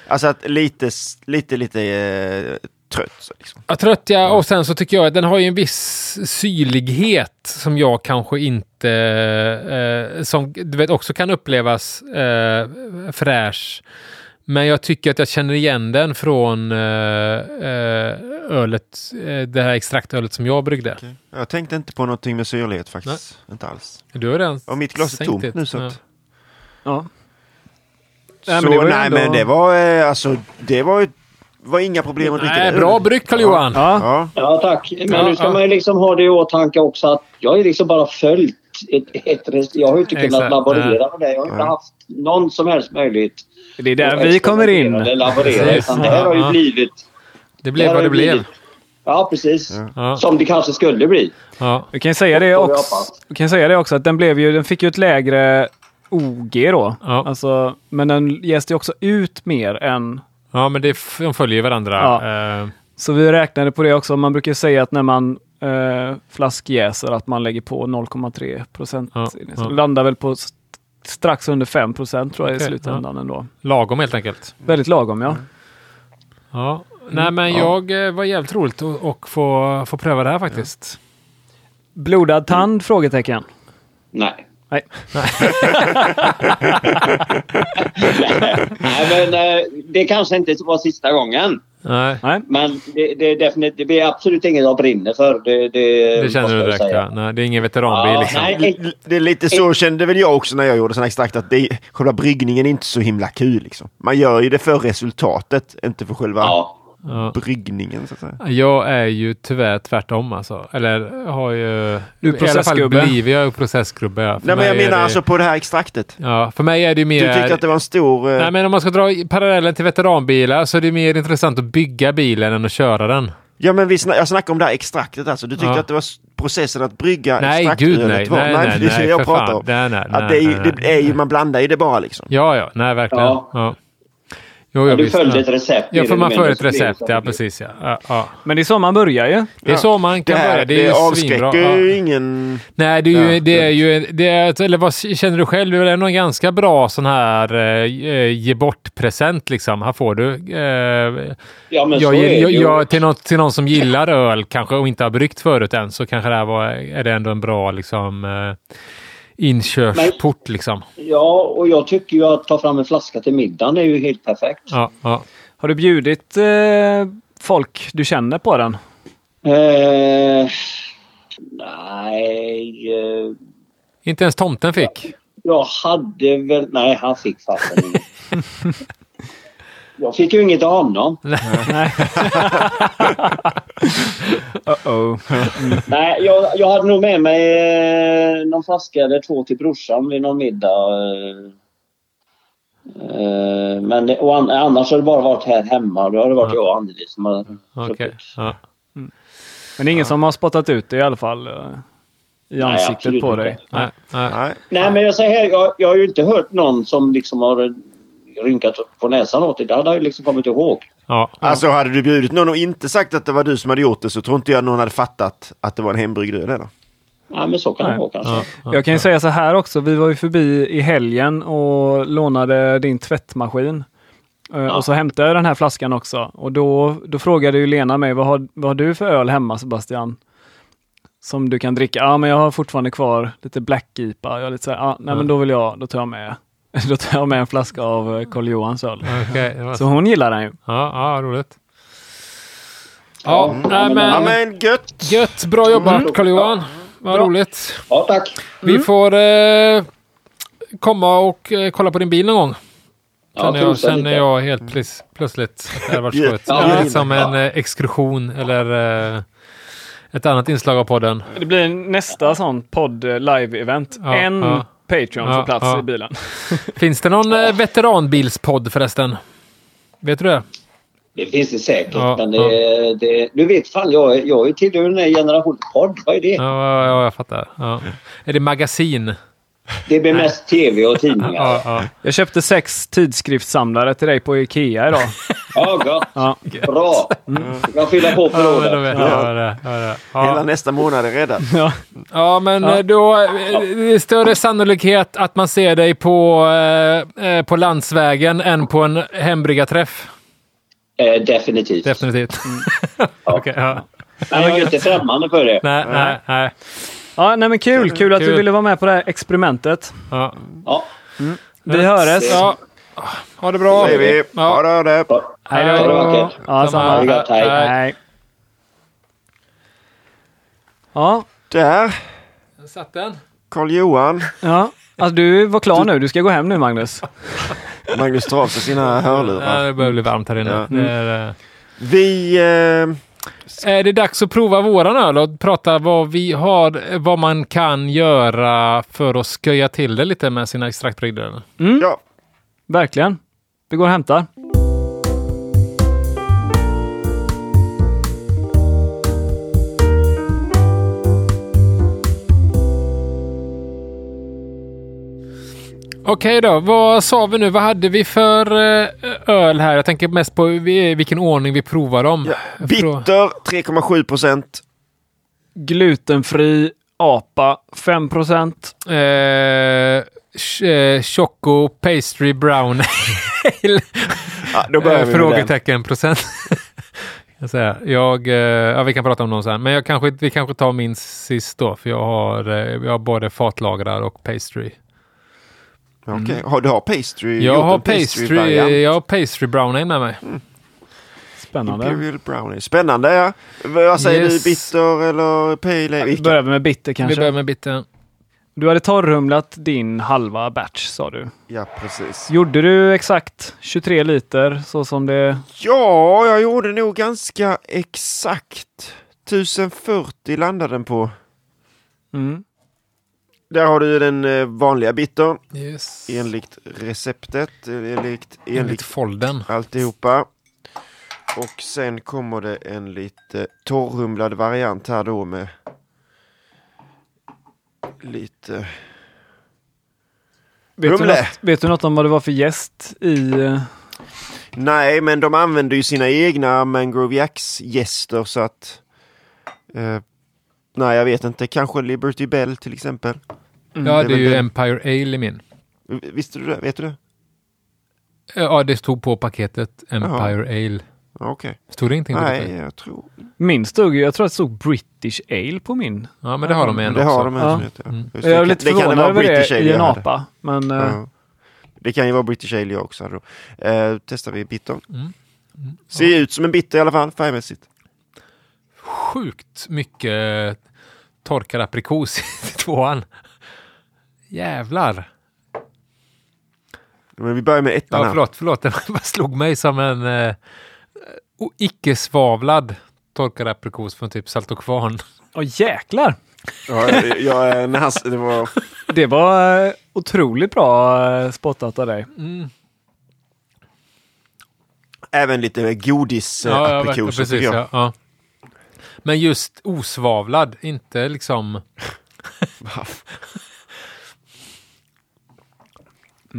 alltså att lite, lite, lite eh, trött. Så liksom. Ja, trött ja. Och sen så tycker jag att den har ju en viss syrlighet som jag kanske inte, eh, som du vet också kan upplevas eh, fräsch. Men jag tycker att jag känner igen den från eh, eh, ölet, eh, det här extraktölet som jag bryggde. Jag tänkte inte på någonting med syrlighet faktiskt. Inte alls. Du har redan Och mitt glas är tomt det. nu så Ja. att... Ja. Så, Nej, men det var nej ändå- men det var alltså, det var ju var inga problem att dricka Nej, bra bryggt Karl-Johan! Ja. Ja, Ja, tack. Men Ja, nu ska ja. man ju liksom ha det i åtanke också att jag har ju liksom bara följt ett, ett rest- Jag har ju inte kunnat Exakt, laborera med det. Jag har inte Nej. haft någon som helst möjlighet. Det är där vi kommer in. Laborera. Utan det här har ju blivit... Det blev vad det blev. blivit- Ja, precis. Ja. Som det kanske skulle bli. Ja. Vi kan säga det också. Vi kan säga det också att den blev ju, den fick ju ett lägre OG då. Ja. Alltså, men den jäste ju också ut mer än ja, men det, de följer ju varandra. Ja. Eh, Så vi räknade på det också. Man brukar säga att när man eh, flaskjäser att man lägger på 0,3 procent. Ja, Så ja. Landar väl på strax under 5 procent tror jag Okej, i slutändan ändå. lagom helt enkelt. Väldigt lagom ja. Ja. Nej, men jag eh, var jävligt roligt att få, få pröva det här faktiskt. Blodad tand? Frågetecken. Nej. Nej. Nej, men eh, det kanske inte var sista gången. Nej, Nej. Men det, det, är definitivt, det blir absolut inget jag brinner för. Det, det, det känner du jag direkt. säga. Ja. Nej, det är ingen veteranbil Ja, liksom. nej. Det är lite så kände väl jag också när jag gjorde sån här extrakt att det, själva bryggningen är inte så himla kul. Liksom. Man gör ju det för resultatet, inte för själva Ja. Ja. bryggningen. Så att säga. Jag är ju tyvärr tvärtom alltså. Eller har ju... Du är I alla fall blivit jag processgubbe. Ja. Nej men jag menar det, alltså på det här extraktet. Ja, för mig är det ju Du mer... tyckte att det var en stor... eh, Nej, men om man ska dra parallellen till veteranbilar så är det mer intressant att bygga bilen än att köra den. Ja men vi sna jag snackar om det här extraktet alltså. Du tyckte Ja. att det var processen att brygga Nej, extraktölet gud nej. var. Nej, nej, det är det nej, jag pratar om. Nej, nej, att nej, det är, ju- nej, det är ju, man blandar ju det bara liksom. Ja, ja. Nej, verkligen. Ja. Ja. Jo, Ja, ja, du visst, följde ja. ett recept. Ja, för man följer ett så det recept. Ja, det precis. Ja. Ja, ja. Men det är så man börjar ju. Det är så man Det kan börja. här Det det är ju avskräcker svinbra. ju Ja. ingen... Nej, det är ju, Ja, det är det- ju det är, eller vad känner du själv? Det är ändå en ganska bra sån här eh, ge bort-present liksom. Här får du. Eh, Ja, men så jag, är det jag, ju. jag, till, något, till någon som gillar öl kanske och inte har bryggt förut än så kanske det här var, är det ändå en bra liksom eh, inkörsport liksom. Ja, och jag tycker ju att ta fram en flaska till middagen är ju helt perfekt. Ja, ja. Har du bjudit eh, folk du känner på den? Eh, nej, eh, Inte ens tomten fick. jag hade väl... Nej, han fick fasen. Jag fick ju inget av honom. Uh-oh. Nej, jag, jag hade nog med mig eh, någon flaska eller två till brorsan vid någon middag. eh. Men det- annars har det bara varit här hemma. Då har det varit jag och Anneli som har druckit. Ja. Men det är ingen som har spottat ut det i alla fall? eh, I Nej, ansiktet absolut på dig? Nej, nej. Nej. Nej, men jag säger här, jag, jag har ju inte hört någon som liksom har rynkat på näsan åt det. Det hade jag liksom kommit ihåg. Ja. Alltså hade du bjudit någon och inte sagt att det var du som hade gjort det så tror inte jag någon hade fattat att det var en hembryggd öl eller? Ja, men så kan Nej. det vara kanske. Ja, ja, Jag kan ju ja. säga så här också. Vi var ju förbi i helgen och lånade din tvättmaskin. Eh, Och så hämtade jag den här flaskan också. Och då, då frågade ju Lena mig, vad har, vad har du för öl hemma Sebastian? Som du kan dricka? Ja, men jag har fortfarande kvar lite Black IPA. Jag är lite så här, ah, nej men då vill jag, då tar jag med, då tar jag med en flaska av eh, Karl Johans öl. Var Så hon gillar den ju. Ja, ja, roligt. Ja, nej, men, Ja men gött! gött. Bra jobbat Carl-Johan. Vad Bra. roligt. Ja, tack. Vi får eh, komma och eh, kolla på din bil någon gång. Ja, Känner jag, prosa känner jag helt plis, plötsligt att det hade varit Ja, skojigt. ja, Det är ja. lite som en eh, exkursion eller eh, ett annat inslag av podden. Det blir nästa sån podd eh, live-event. Ja, en ja. Patreon Ja, får plats ja. i bilen. Finns det någon eh, veteranbilspodd förresten? Vet du det? Det finns det säkert. Ja, men det, ja. det, du vet fan, jag, jag är tillhör den här generationen podd. Vad är det? Ja, ja jag fattar. Ja. Är det magasin? Det blir mest tv och tidningar. Ja, ja. Jag köpte sex tidskriftssamlare till dig på Ikea idag. Ja, gott. Ja. Bra. Jag fyller på Ja, men då förrådet. är. det är. Hela Ja. nästa månad är räddad. Ja. ja, men Ja. eh, då eh, det är större sannolikhet att man ser dig på, eh, eh, på landsvägen än på en hembryggarträff. Eh, definitivt. Definitivt. Ja. Okej, ja. Men jag är inte främmande för det. Nej, nej, nej. Ja, nej men kul. Kul att du ville vara med på det här experimentet. Ja. Ja. Vi hörs. Ja. Ha det bra. Säger vi. Ha Ja. det, ha det. Hej Ha det då. vackert. Ja, Samma. det hej. Ja, Där, Där satt den. Karl-Johan. ja. Alltså, du var klar nu. Du ska gå hem nu, Magnus. Magnus tar av sig sina Ja, hörlurar. det börjar bli varmt här inne. Ja. Det är, eh, Vi... Eh, Är det dags att prova våran öl och prata vad vi har, vad man kan göra för att sköja till det lite med sina extraktbrygder? ja, Verkligen. Vi går och hämtar. Okej då, vad sa vi nu? Vad hade vi för eh, öl här? Jag tänker mest på vi- vilken ordning vi provar dem. ja. Bitter 3,7 procent. Glutenfri apa 5 procent. Eh, eh, Choco Pastry Brown Ale. Ja, då börjar Eh, vi. Frågetecken procent. jag, jag ja, vi kan prata om dem sen, men jag kanske, vi kanske tar min sist då, för jag har, jag har både fatlagrar och pastry. Okej, har du har pastry? Jag har pastry, variant? jag har pastry brown ale med mig. Spännande. Imperial brownie. Spännande ja. Vad säger Yes. du? Bitter eller pale ale? Vilka? Börjar vi med bitter Vi kanske? börjar med bitten. Du hade torrhumlat din halva batch sa du. Ja, precis. Gjorde du exakt 23 liter så som det... Ja, jag gjorde nog ganska exakt. 1040 landade den på. Mm. Där har du den eh, vanliga bittern Yes. enligt receptet, eh, enligt, Enligt enligt folden. alltihopa. Och sen kommer det en lite torrhumlad variant här då med lite... Vet, du något, vet du något om vad det var för gäst i... eh, Nej, men de använder ju sina egna Mangrove Jacks gäster så att... Eh, nej, jag vet inte. Kanske Liberty Bell till exempel. Ja, det är det är ju väl det. Empire Ale i min. Visste du det? Vet du det? Ja, det stod på paketet Empire Ale. Ja, Okej. Stod det ingenting på Nej, jag tror... Min stod ju, jag tror att det stod British Ale på min. Ja, men det har de en Det också. har de här Ja. som heter. Mm. Just det, Jag är kan- lite det kan det förvånad vara över British det Ale i en apa. Men eh, Ja. Det kan ju vara British Ale jag också då. Eh, testar vi bittern. Mm. Ser ut som en bitter i alla fall, färgmässigt. Sjukt mycket torkad aprikos i tvåan. Jävlar. Men vi börjar med ettan Ja, förlåt, förlåt. Det slog mig som en eh, icke-svavlad torkad aprikos från typ Salt och Kvarn. åh jäklar! Ja, jag, jag, när han, det var... Det var eh, otroligt bra eh, spottat av dig. Mm. Även lite godis eh, Ja, ja, precis. jag. Ja. Men just osvavlad, inte liksom...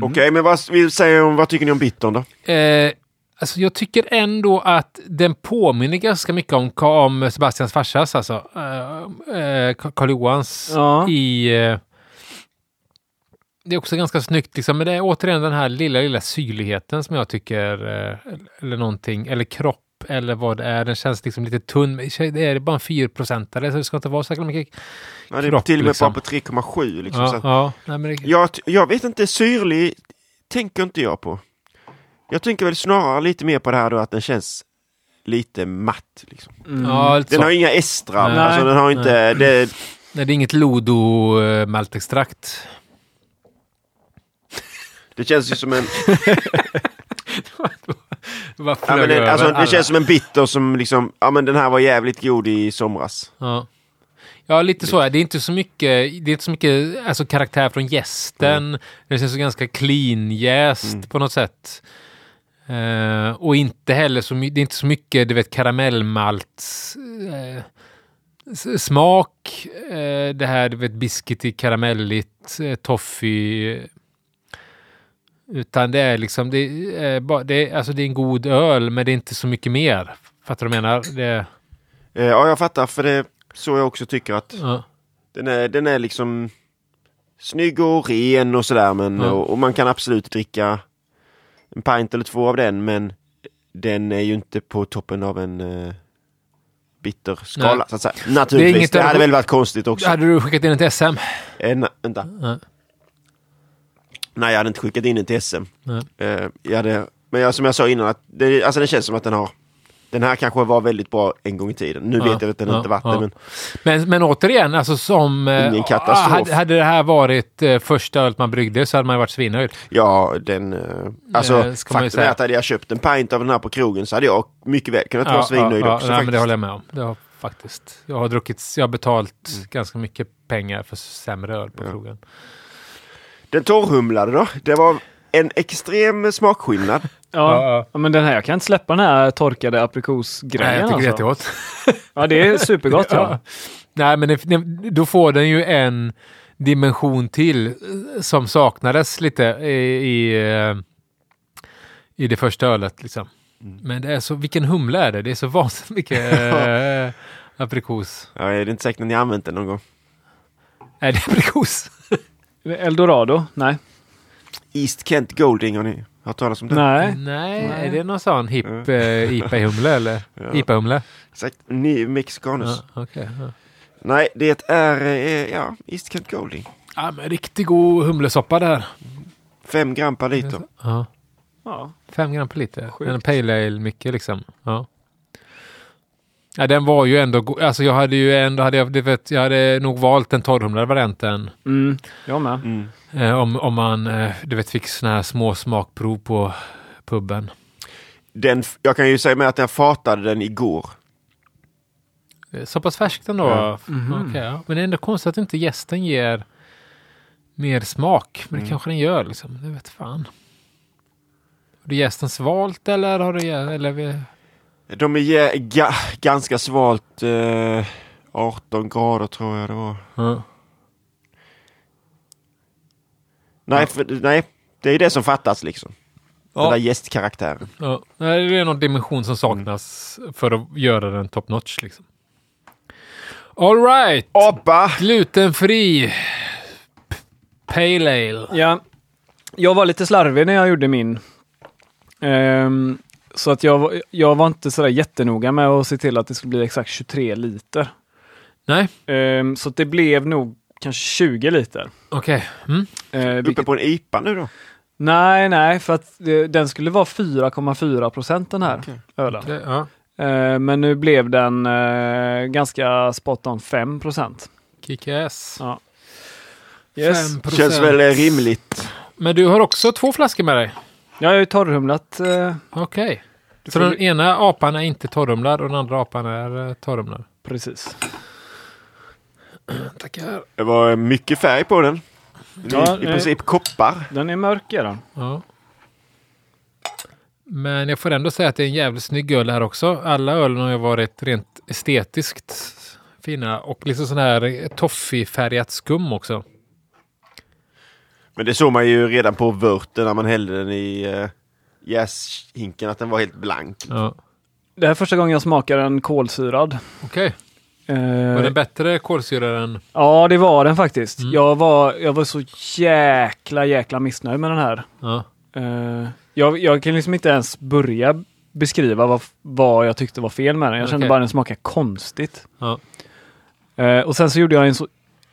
Okej, men vad, vi säger om, vad tycker ni om bittern då? Eh, Alltså jag tycker ändå att den påminner ganska mycket om, om Sebastians farsas, alltså. Uh, uh, Karl Johans Ja. i... eh, det är också ganska snyggt, liksom, men det är återigen den här lilla, lilla syrligheten som jag tycker, eh, eller någonting, eller kropp, eller vad det är. Den känns liksom lite tunn. Det är bara en 4-procentare, så det ska inte vara så mycket. Ja, det är Kropp, till och med liksom. bara på 3,7 liksom. Ja, ja, nej, men det, Jag, jag vet inte, syrlig tänker inte jag på. Jag tänker väl snarare lite mer på det här då att den känns lite matt. Liksom. Mm. ja, lite Den så. har inga estrar, Nej. alltså den har inte... Det, Nej, det är inget Lodo eh, maltextrakt. det känns ju som en... Det bara Ja, men över alltså, det känns som en bitter som liksom, ja men den här var jävligt god i somras. Ja. Ja, lite så. Det Det är inte så mycket, det är inte så mycket alltså, karaktär från gästen. Det känns så ganska clean jäst Mm. på något sätt. Eh, och inte heller så mycket, det är inte så mycket, du vet, karamellmalt eh, s- smak. Eh, det här, du vet, biscuity, karamelligt, toffee. Utan det är liksom, det är, det är, alltså det är en god öl, men det är inte så mycket mer. Fattar du vad jag menar? Det, Eh, ja, jag fattar, för det är så jag också tycker att ja. den är, den är liksom snygg och ren och sådär, men Ja. och, och man kan absolut dricka en pint eller två av den, men den är ju inte på toppen av en uh, bitter skala, Nej. så att säga. Naturligtvis, det, inget- hade väl varit konstigt också. Hade du skickat in ett SM? Eh, na, vänta. Ja. Nej, jag hade inte skickat in den till SM. Eh, jag hade, men jag, som jag sa innan, att det, alltså det känns som att den har den här kanske var väldigt bra en gång i tiden. Nu Ja, vet jag att den ja, inte varit ja. det, men Men, men återigen, alltså som... eh, Ingen katastrof. Hade, hade det här varit eh, första ölet man bryggde så hade man ju varit svinnöjd. ja, den... eh, alltså, ju faktum är att hade jag köpt en pint av den här på krogen så hade jag mycket väl kunnat vara svinnöjd också. nej, men det håller jag med om. Det har faktiskt. Jag har druckit, jag har betalt Mm. ganska mycket pengar för sämre öl på krogen. Den torrhumlade då? Det var en extrem smakskillnad. Ja. Ja, ja. men den här, jag kan inte släppa den här torkade aprikosgrejen. Nej, jag tycker det är alltså. jättegott. Ja, det är supergott. ja. Ja. Nej, men det, då får den ju en dimension till eh, som saknades lite i, i, eh, i det första ölet. Liksom. Mm. Men det är så, vilken humle är det? Det är så vansinnigt mycket äh, aprikos. Ja, är det inte säkert att ni har använt den någon gång? Är det aprikos? Eldorado? Nej. East Kent Golding, har ni hört talas om den? Nej. Nej, Nej. är det någon sån hipp Ja. äh, IPA-humle eller? Ja. IPA-humle? Exakt, ny Mexicanus. Ja, okej. ja. Nej, det är eh, ja, East Kent Golding. Ja, men riktigt god humlesoppa där. Fem gram per liter. Ja. Ja. Fem gram per liter. Sjukt. En pale ale mycket liksom. Ja. Ja, den var ju ändå Alltså jag hade ju ändå, hade jag, det vet, jag hade nog valt den torrhumlade varianten. Mm, jag med. Mm. Eh, om, om man, eh, du vet, fick såna här små smakprov på puben. Den, jag kan ju säga med att jag fatade den igår. Eh, Så pass färskt ändå? Ja. Mhm. Okej, ja. Men det är ändå konstigt att inte gästen ger mer smak. Men det Mm. kanske den gör liksom. Det vet fan. Har du gästen svalt eller har du... Eller, vi- De är ga, ganska svalt. Eh, 18 grader tror jag det var. ja. Nej, för, nej, det är det som fattas liksom. Den där gästkaraktären. Ja, nej, det är någon dimension som saknas för att göra den top notch. Liksom. All right! Glutenfri Pale Ale. Ja, jag var lite slarvig när jag gjorde min. Ehm, så att jag, var- jag var inte sådär jättenoga med att se till att det skulle bli exakt 23 liter. Nej, Ehm, så att det blev nog kanske 20 liter. okej. Mm. Uh, Uppe på en IPA nu då? Nej, nej, för att det, den skulle vara 4,4 procent den här Okej. ölen. Det, ja. Eh, men nu blev den eh, ganska spot on 5 procent. Kick-ass. Ja. Yes. 5%. Känns väl eh, rimligt. Men du har också två flaskor med dig? Jag har ju torrhumlat. Eh, Okej. Så får den ju- ena apan är inte torrumlad och den andra apan är eh, torrumlad? precis. Tackar. Det var mycket färg på den. Ja, I, I princip koppar. Den är mörk är den. Ja. Men jag får ändå säga att det är en jävligt snygg öl här också. Alla ölen har ju varit rent estetiskt fina och liksom sån här toffifärgat skum också. Men det såg man ju redan på vörten när man hällde den i, eh, jäshinken att den var helt blank. Ja. Det här är första gången jag smakar en kolsyrad. Okej. Eh, Var den bättre kolsyra än... ja, det var den faktiskt. Mm. Jag, var, jag var så jäkla, jäkla missnöjd med den här. Ja. Eh, jag, jag kan liksom inte ens börja beskriva vad, vad jag tyckte var fel med den. Jag kände Okej. bara att den smakade konstigt. Ja. Eh, och sen så gjorde jag en så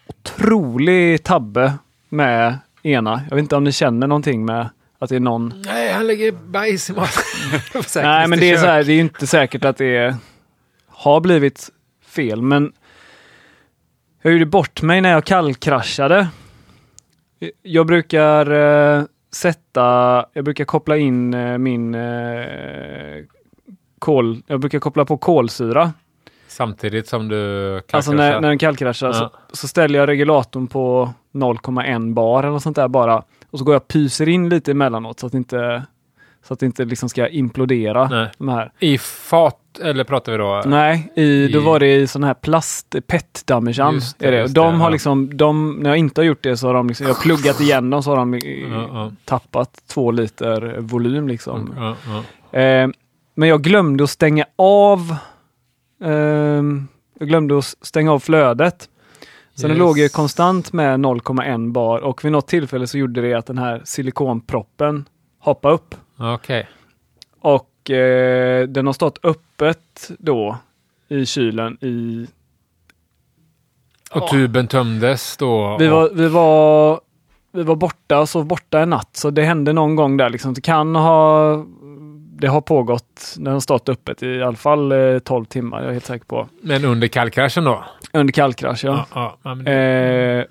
otrolig tabbe med ena. Jag vet inte om ni känner någonting med att det är någon... Nej, han lägger bajs i maten. Nej, men det är så här, det är ju inte säkert att det har blivit fel, men jag gjorde bort mig när jag kallkraschade. Jag brukar eh, sätta, jag brukar koppla in eh, min eh, kol, jag brukar koppla på kolsyra. Samtidigt som du Alltså när, när den kallkraschar så, Ja. så ställer jag regulatorn på 0,1 bar eller något sånt där bara. Och så går jag och pyser in lite emellanåt så att det inte, så att det inte liksom ska implodera. Nej. De här. I fat, eller pratar vi då? Nej, i, då I- var det i sån här plast, pet det, är det. De det, har ja. liksom, de, när jag inte har gjort det så har de liksom, jag har pluggat igen dem så har de eh, Ja, ja. tappat två liter volym liksom. Eh, men jag glömde att stänga av ehm, jag glömde att stänga av flödet. Så den Yes. låg ju konstant med 0,1 bar och vid något tillfälle så gjorde det att den här silikonproppen hoppade upp. Okej. Och eh, den har stått öppet då i kylen i... Och Ja. tuben tömdes då? Vi var, vi var, vi var borta och sov borta en natt så det hände någon gång där liksom. Det kan ha... Det har pågått, den har stått öppet i alla fall eh, 12 timmar, jag är helt säker på. Men under kallkraschen då? Under kallkrasch ja. ja, ja men det- Eh,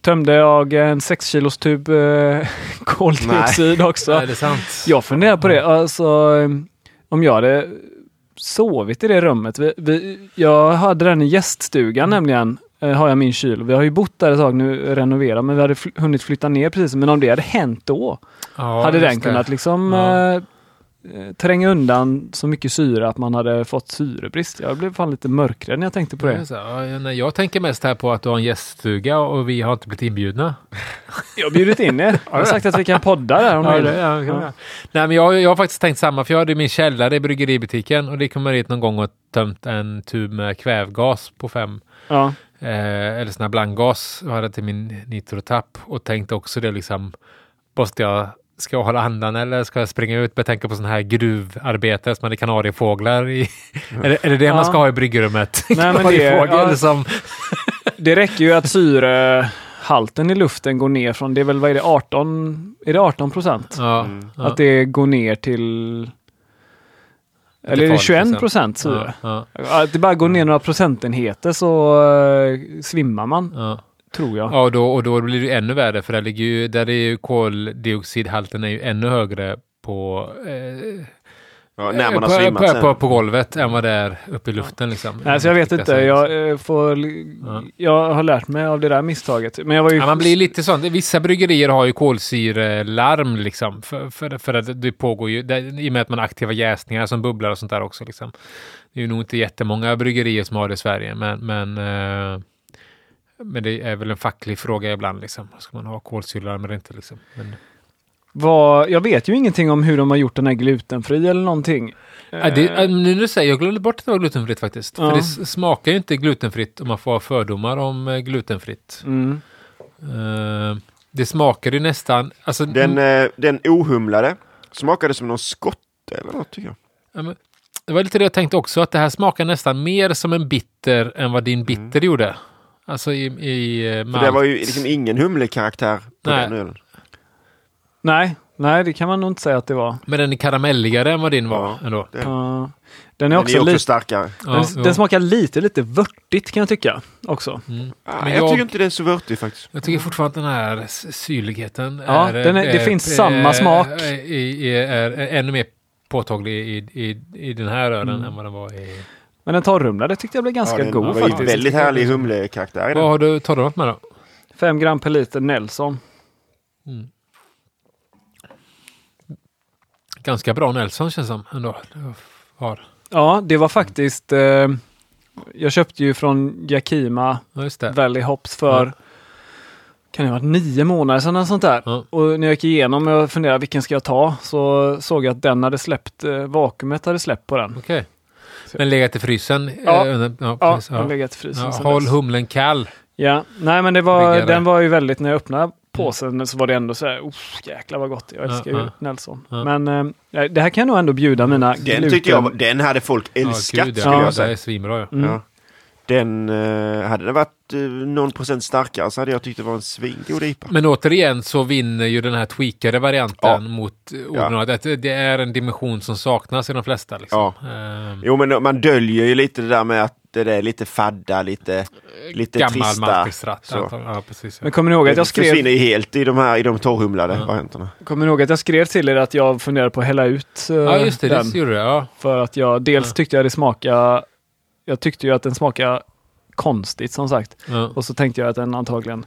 tömde jag en 6 kilos tub eh, koldioxid också. är det sant? Jag funderar på det, alltså eh, om jag hade sovit i det rummet. Vi, vi, jag hade den i gäststugan nämligen, eh, har jag min kyl. Vi har ju bott där ett tag nu, renoverat, men vi hade fl- hunnit flytta ner precis. Men om det hade hänt då, Ja, hade den det. kunnat liksom Ja. eh, eh, tränga undan så mycket syre att man hade fått syrebrist. Jag blev fan lite mörkrädd när jag tänkte på det. Ja, jag tänker mest här på att du har en gäststuga och vi har inte blivit inbjudna. Jag har bjudit in er. Jag har sagt att vi kan podda där om Ja, det, Ja. ja. Nej, men jag, jag har faktiskt tänkt samma, för jag hade min källare i bryggeributiken och det kommer hit någon gång och tömt en tub med kvävgas på fem, Ja. eh, eller sån här blandgas, jag hade till min nitrotapp och tänkte också det liksom, måste jag Ska jag hålla andan eller ska jag springa ut? Jag tänker på sådana här gruvarbetare som hade kanariefåglar i... är, det, är det det Ja. man ska ha i bryggrummet? Nej, men det- Kanariefågel ja. som... Det räcker ju att syrehalten i luften går ner från, det är väl, vad är det, 18, är det 18 procent? Ja, Mm. ja. Att det går ner till... Eller är det farligt, 21 liksom. procent syre? Ja, Att det bara går ner några procentenheter så eh, svimmar man, ja. Tror jag. Ja, och då, och då blir det ännu värre för där, ligger ju, där är ju koldioxidhalten är ju ännu högre på, eh, Ja, när man har på, svimmat på, på, på golvet än vad det är uppe i luften. Liksom. Nej, så jag vet inte. Jag, eh, får, Ja. jag har lärt mig av det där misstaget. Men jag var ju... Ja, man blir lite sånt. Vissa bryggerier har ju kolsyrelarm liksom. För, för, för att det pågår ju, det, i och med att man har aktiva jäsningar som bubblar och sånt där också. Liksom. Det är ju nog inte jättemånga bryggerier som har det i Sverige, men, men, eh, men det är väl en facklig fråga ibland. Liksom. Ska man ha kolsyrelarm eller inte? Liksom. Men, Vad, jag vet ju ingenting om hur de har gjort den här glutenfri eller någonting. Ja, det, Eh, äh, nu när du säger, jag glömde bort att det var glutenfritt faktiskt. Ja. För det smakar ju inte glutenfritt om man får ha fördomar om eh, glutenfritt. mm. Eh, det smakar ju nästan... Alltså, Den, mm, eh, den ohumlade smakade som någon skotte eller något tycker jag. ja, men det var lite det jag tänkte också, att det här smakar nästan mer som en bitter än vad din bitter gjorde. Alltså i, i eh, För det var ju liksom ingen humlekaraktär på Nej. den ölen. Nej, nej, det kan man nog inte säga att det var. Men den är karamelligare än vad din var Ja. ändå. Det, Ja. den är den också, är också lite... starkare. Ja, den, jo. den smakar lite, lite vörtigt kan jag tycka också. Mm. Ah, Men jag, jag- tycker inte den är så vörtig faktiskt. Jag tycker fortfarande att den här syrligheten Ja, är, den är- det är- finns är- samma smak. Är, är, är, är ännu mer påtaglig i, i, i den här ölen Mm. än vad den var i... Men den torrhumlade tyckte jag blev ganska ja, den god var faktiskt. väldigt härlig humlekaraktär Vad har du torrat med då? Fem gram per liter Nelson. Mm. Ganska bra Nelson känns som ändå. Har. Ja, det var faktiskt... Eh, jag köpte ju från Yakima Ja, just det. Valley Hops för kan det ha varit nio månader sedan eller sånt där. Ja. Och när jag gick igenom och funderade vilken ska jag ta så såg jag att den hade släppt, eh, vakuumet hade släppt på den. Okej. Men legat i frysen? Ja. eh, ja, Ja, precis, den ja. legat i frysen Ja, håll dess. humlen kall. Ja, nej men det var, Byggare. den var ju väldigt, när jag öppnade påsen så var det ändå så här, oh, jäklar vad gott, jag älskar Ja, ju ja. Nelson. Ja. Men eh, det här kan jag nog ändå bjuda mina Den tyckte jag, den hade folk älskat gud, skulle Ja, jag Det säga. är svinbra. Ja. Mm. Ja. Den, eh, hade den varit eh, någon procent starkare så hade jag tyckt det var en svingod IPA. Men återigen så vinner ju den här tweakade varianten Ja. mot originalet. Att Det är en dimension som saknas i de flesta. Liksom. Ehm, Jo men man döljer ju lite det där med att det är lite fadda, lite, lite gammal trista. antar- Ja, precis. Men kommer ni ihåg att Det jag skrev, försvinner ju helt i de här i de torrhumlade Ja. varianterna. kommer ni ihåg att jag skrev till er att jag funderade på att hälla ut eh, Ja, just det. den? Det gjorde det. Ja. För att jag dels Ja. tyckte jag det smakade, jag tyckte ju att den smakade konstigt som sagt. Ja. Och så tänkte jag att den antagligen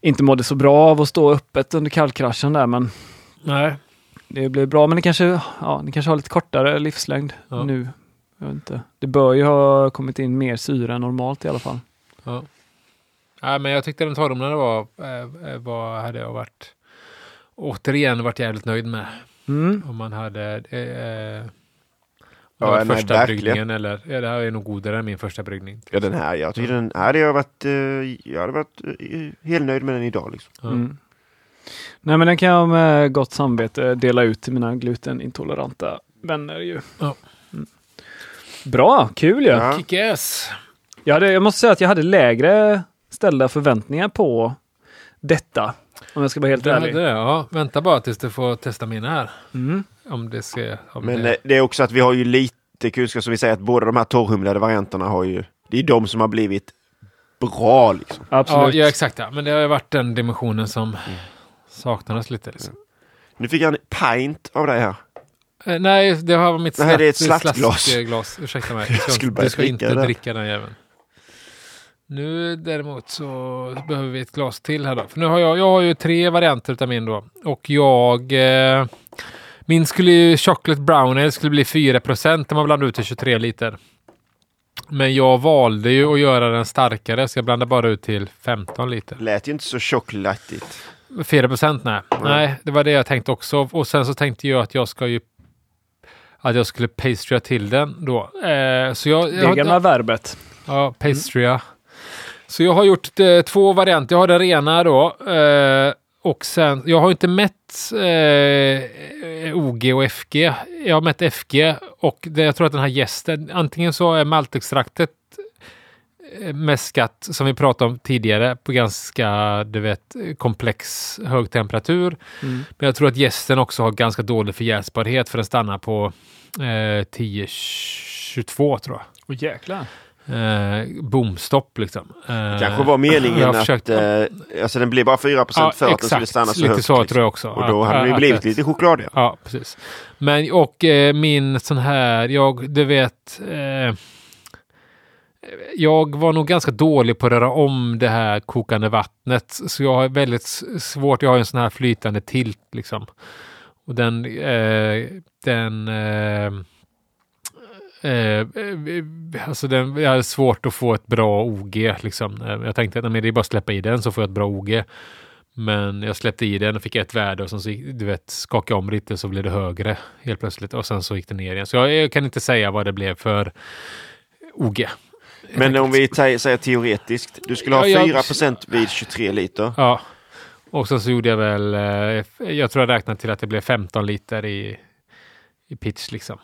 inte mådde så bra av att stå öppet under kallkraschen där men Nej. det blev bra. Men det kanske, ja, det kanske har lite kortare livslängd Ja. nu. Jag vet inte. Det bör ju ha kommit in mer syre än normalt i alla fall. Ja. ja, men jag tyckte den torrhumlade var, eh, var, hade jag varit återigen varit jävligt nöjd med. Mm. Om man hade eh, Ja, nej, första verkligen. bryggningen eller, ja, det här är nog godare än min första bryggning. Ja den här, jag tycker den hade jag varit, eh, jag hade varit eh, helt nöjd med den idag liksom. Mm. Nej men den kan jag med gott samvete dela ut till mina glutenintoleranta vänner ju. Ja. Mm. Bra, kul ju! Ja. Kick-ass! Jag, hade, jag måste säga att jag hade lägre ställda förväntningar på detta. Om jag ska vara helt Det hade ärlig. det, ja. Vänta bara tills du får testa mina här. Mm. Om det ska... Om Men det... eh, det är också att vi har ju lite kunskap som vi säger att båda de här torrhumlade varianterna har ju, det är de som har blivit bra liksom. ja, Absolut. ja, exakt. Ja. Men det har ju varit den dimensionen som saknades lite. Liksom. Nu fick jag en pint av dig här. Eh, nej, det har mitt Nej, det är ett slatt- slaskglas. Ursäkta mig. Jag skulle du ska dricka inte det dricka den jäveln. Nu däremot så behöver vi ett glas till här då. För nu har jag, jag har ju tre varianter utav min då. Och jag... Eh, min skulle ju, chocolate brown ale skulle bli 4 procent om man blandar ut till 23 liter. Men jag valde ju att göra den starkare så jag blandar bara ut till 15 liter. Lät ju inte så tjocklattigt. 4 procent nej. Nej, det var det jag tänkte också. Och sen så tänkte jag att jag ska ju att jag skulle pastrya till den då. Eh, så jag, Det jag, gamla verbet. Ja, pastrya. Så jag har gjort eh, två varianter. Jag har den rena då. Eh, och sen, jag har inte mätt eh, OG och FG. Jag har mätt FG och det, jag tror att den här gästen, antingen så är maltextraktet eh, mäskat, som vi pratade om tidigare, på ganska, du vet, komplex hög temperatur. Mm. Men jag tror att gästen också har ganska dålig förjäsbarhet för den stannar på eh, 10-22 tror jag Och jäklar. Eh, bomstopp liksom. Eh, Kanske var meningen att, försökt- eh, alltså den blev bara 4% för att den skulle stanna så lite högt. så liksom. tror jag också. Och då Att- hade att- blivit att- lite choklad ja. Ja, precis. Men och eh, min sån här, jag, du vet, eh, jag var nog ganska dålig på att röra om det här kokande vattnet. Så jag har väldigt svårt, jag har en sån här flytande tilt liksom. Och den, eh, den eh, Eh, alltså den, jag hade svårt att få ett bra OG. Liksom. Eh, Jag tänkte att nej, det är bara att släppa i den så får jag ett bra OG. Men jag släppte i den och fick ett värde och sen så du vet, skakade jag om lite så blev det högre helt plötsligt och sen så gick det ner igen. Så jag, jag kan inte säga vad det blev för OG. Men om vi säger teoretiskt, du skulle ha Ja, jag- 4% vid 23 liter. Ja. Och sen så gjorde jag väl, eh, jag tror jag räknade till att det blev 15 liter i, i pitch liksom.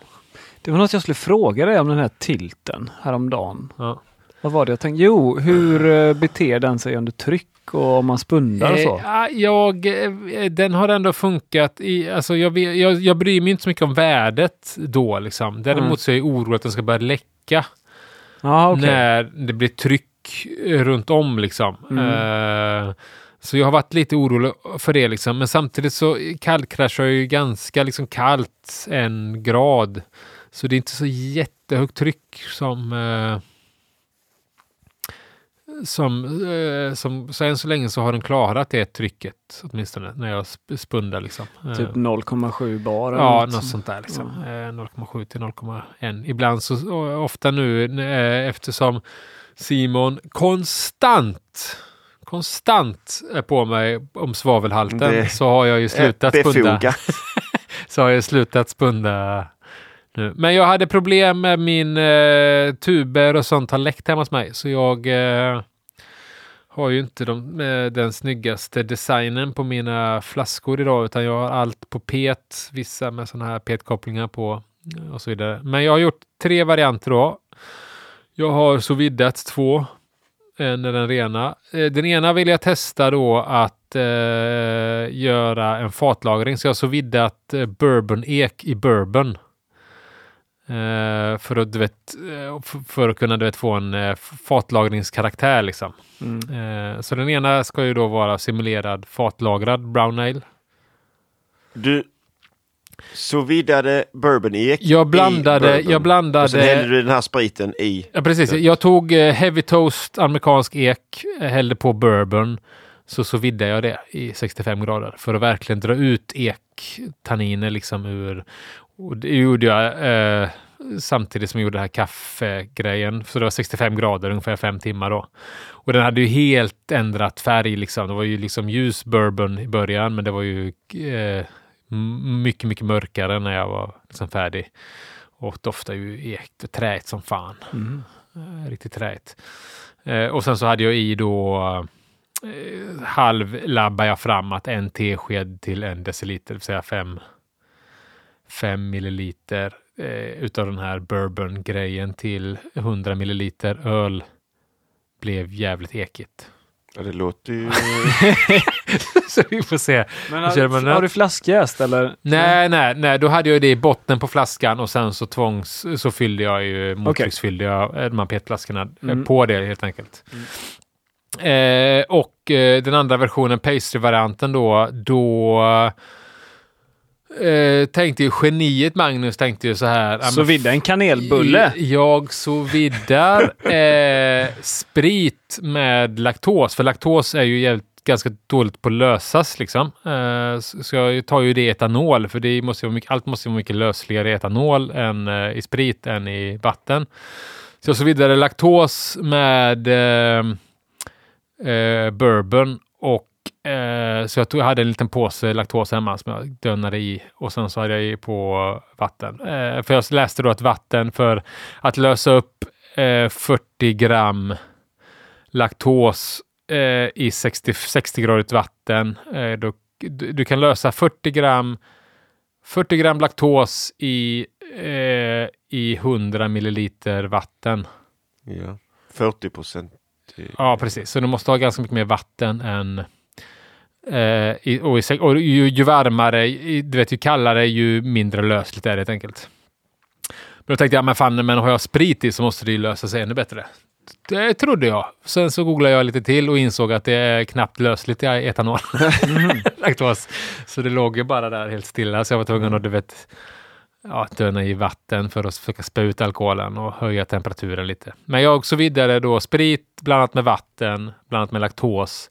Det var något jag skulle fråga dig om den här tilten häromdagen. Ja. Vad var det jag tänkte? Jo, hur eh, beter den sig under tryck och om man spundar och så? Eh, ja, jag, eh, den har ändå funkat i, alltså jag, jag, jag bryr mig inte så mycket om värdet då liksom. Däremot Mm. så är jag orolig att den ska börja läcka Ja, okej. när det blir tryck runt om liksom. Mm. Så jag har varit lite orolig för det liksom. Men samtidigt så kallkraschar ju ganska liksom kallt en grad. Så det är inte så jättehögt tryck som eh, som, eh, som, så än så länge så har den klarat det trycket åtminstone när jag sp- spundar liksom. Eh, Typ 0,7 bar Ja, något. något sånt där. Liksom. Eh, 0,7 till 0,1. Ibland så, ofta nu eh, eftersom Simon konstant konstant är på mig om svavelhalten Det så har jag ju slutat spunda. Så har jag slutat spunda nu. Men jag hade problem med min eh, tuber och sånt har läckt hemma hos mig. Så jag eh, har ju inte de, eh, den snyggaste designen på mina flaskor idag. Utan jag har allt på pet. Vissa med sådana här petkopplingar på eh, och så vidare. Men jag har gjort tre varianter då. Jag har sous två. En är den rena. Eh, den ena vill jag testa då att eh, göra en fatlagring. Så jag har sous eh, bourbon-ek i bourbon. Eh, för, att, du vet, eh, för att kunna du vet, få en eh, fatlagringskaraktär. Liksom. Mm. Så den ena ska ju då vara simulerad fatlagrad brown ale. Du så vidare bourbon-ek Jag blandade, i bourbon. jag blandade Och sen hällde du den här spriten i. Ja, precis. Jag tog Heavy Toast amerikansk ek, hällde på bourbon. Så så vidde jag det i 65 grader för att verkligen dra ut ektanniner liksom ur. Och det gjorde jag eh, samtidigt som jag gjorde den här kaffegrejen. Så det var 65 grader, ungefär fem timmar då. Och den hade ju helt ändrat färg liksom. Det var ju liksom ljus bourbon i början, men det var ju eh, mycket, mycket mörkare när jag var liksom färdig. Och doftar ju ek och träigt som fan. Mm. Eh, Riktigt träigt. Eh, och sen så hade jag i då eh, halv labbade jag fram att en tesked till en deciliter, det vill säga fem, fem milliliter eh, utav den här bourbon-grejen till 100 milliliter öl blev jävligt ekigt. Ja, det låter ju... så vi får se. Men man har, har du flaskjäst eller? Nej, nej, nej, då hade jag det i botten på flaskan och sen så tvångs så fyllde jag ju mottrycksfyllde jag eh, de här petflaskorna eh, Mm. på det helt enkelt. Eh, och eh, den andra versionen, pastry-varianten då, då eh, tänkte ju geniet Magnus tänkte ju så här. ja, Så men vidde en kanelbulle. Jag så vidar eh, sprit med laktos, för laktos är ju jävligt, ganska dåligt på att lösas liksom. Eh, så jag tar ju det i etanol, för det måste vara mycket, allt måste vara mycket lösligare i etanol än eh, i sprit än i vatten. Så jag så vidare laktos med eh, eh, bourbon och eh, så jag tog, hade en liten påse laktos hemma som jag dönnade i och sen så hade jag i på vatten. Eh, för jag läste då att vatten för att lösa upp eh, 40 gram laktos eh, i 60, 60-gradigt vatten. Eh, då, du, du kan lösa 40 gram 40 gram laktos i, i 100 milliliter vatten. Ja. 40 procent. Ja, precis. Så du måste ha ganska mycket mer vatten än... Eh, i, och, i, och ju, ju varmare, du vet, ju kallare, ju mindre lösligt är det helt enkelt. Men då tänkte jag, men fan, men har jag sprit i så måste det ju lösa sig ännu bättre. Det trodde jag. Sen så googlade jag lite till och insåg att det är knappt lösligt i etanol. Laktos. Så det låg ju bara där helt stilla. Så jag var tvungen att, du vet, ja, döna i vatten för att försöka spä ut alkoholen och höja temperaturen lite. Men jag också vidare då sprit blandat med vatten, blandat med laktos,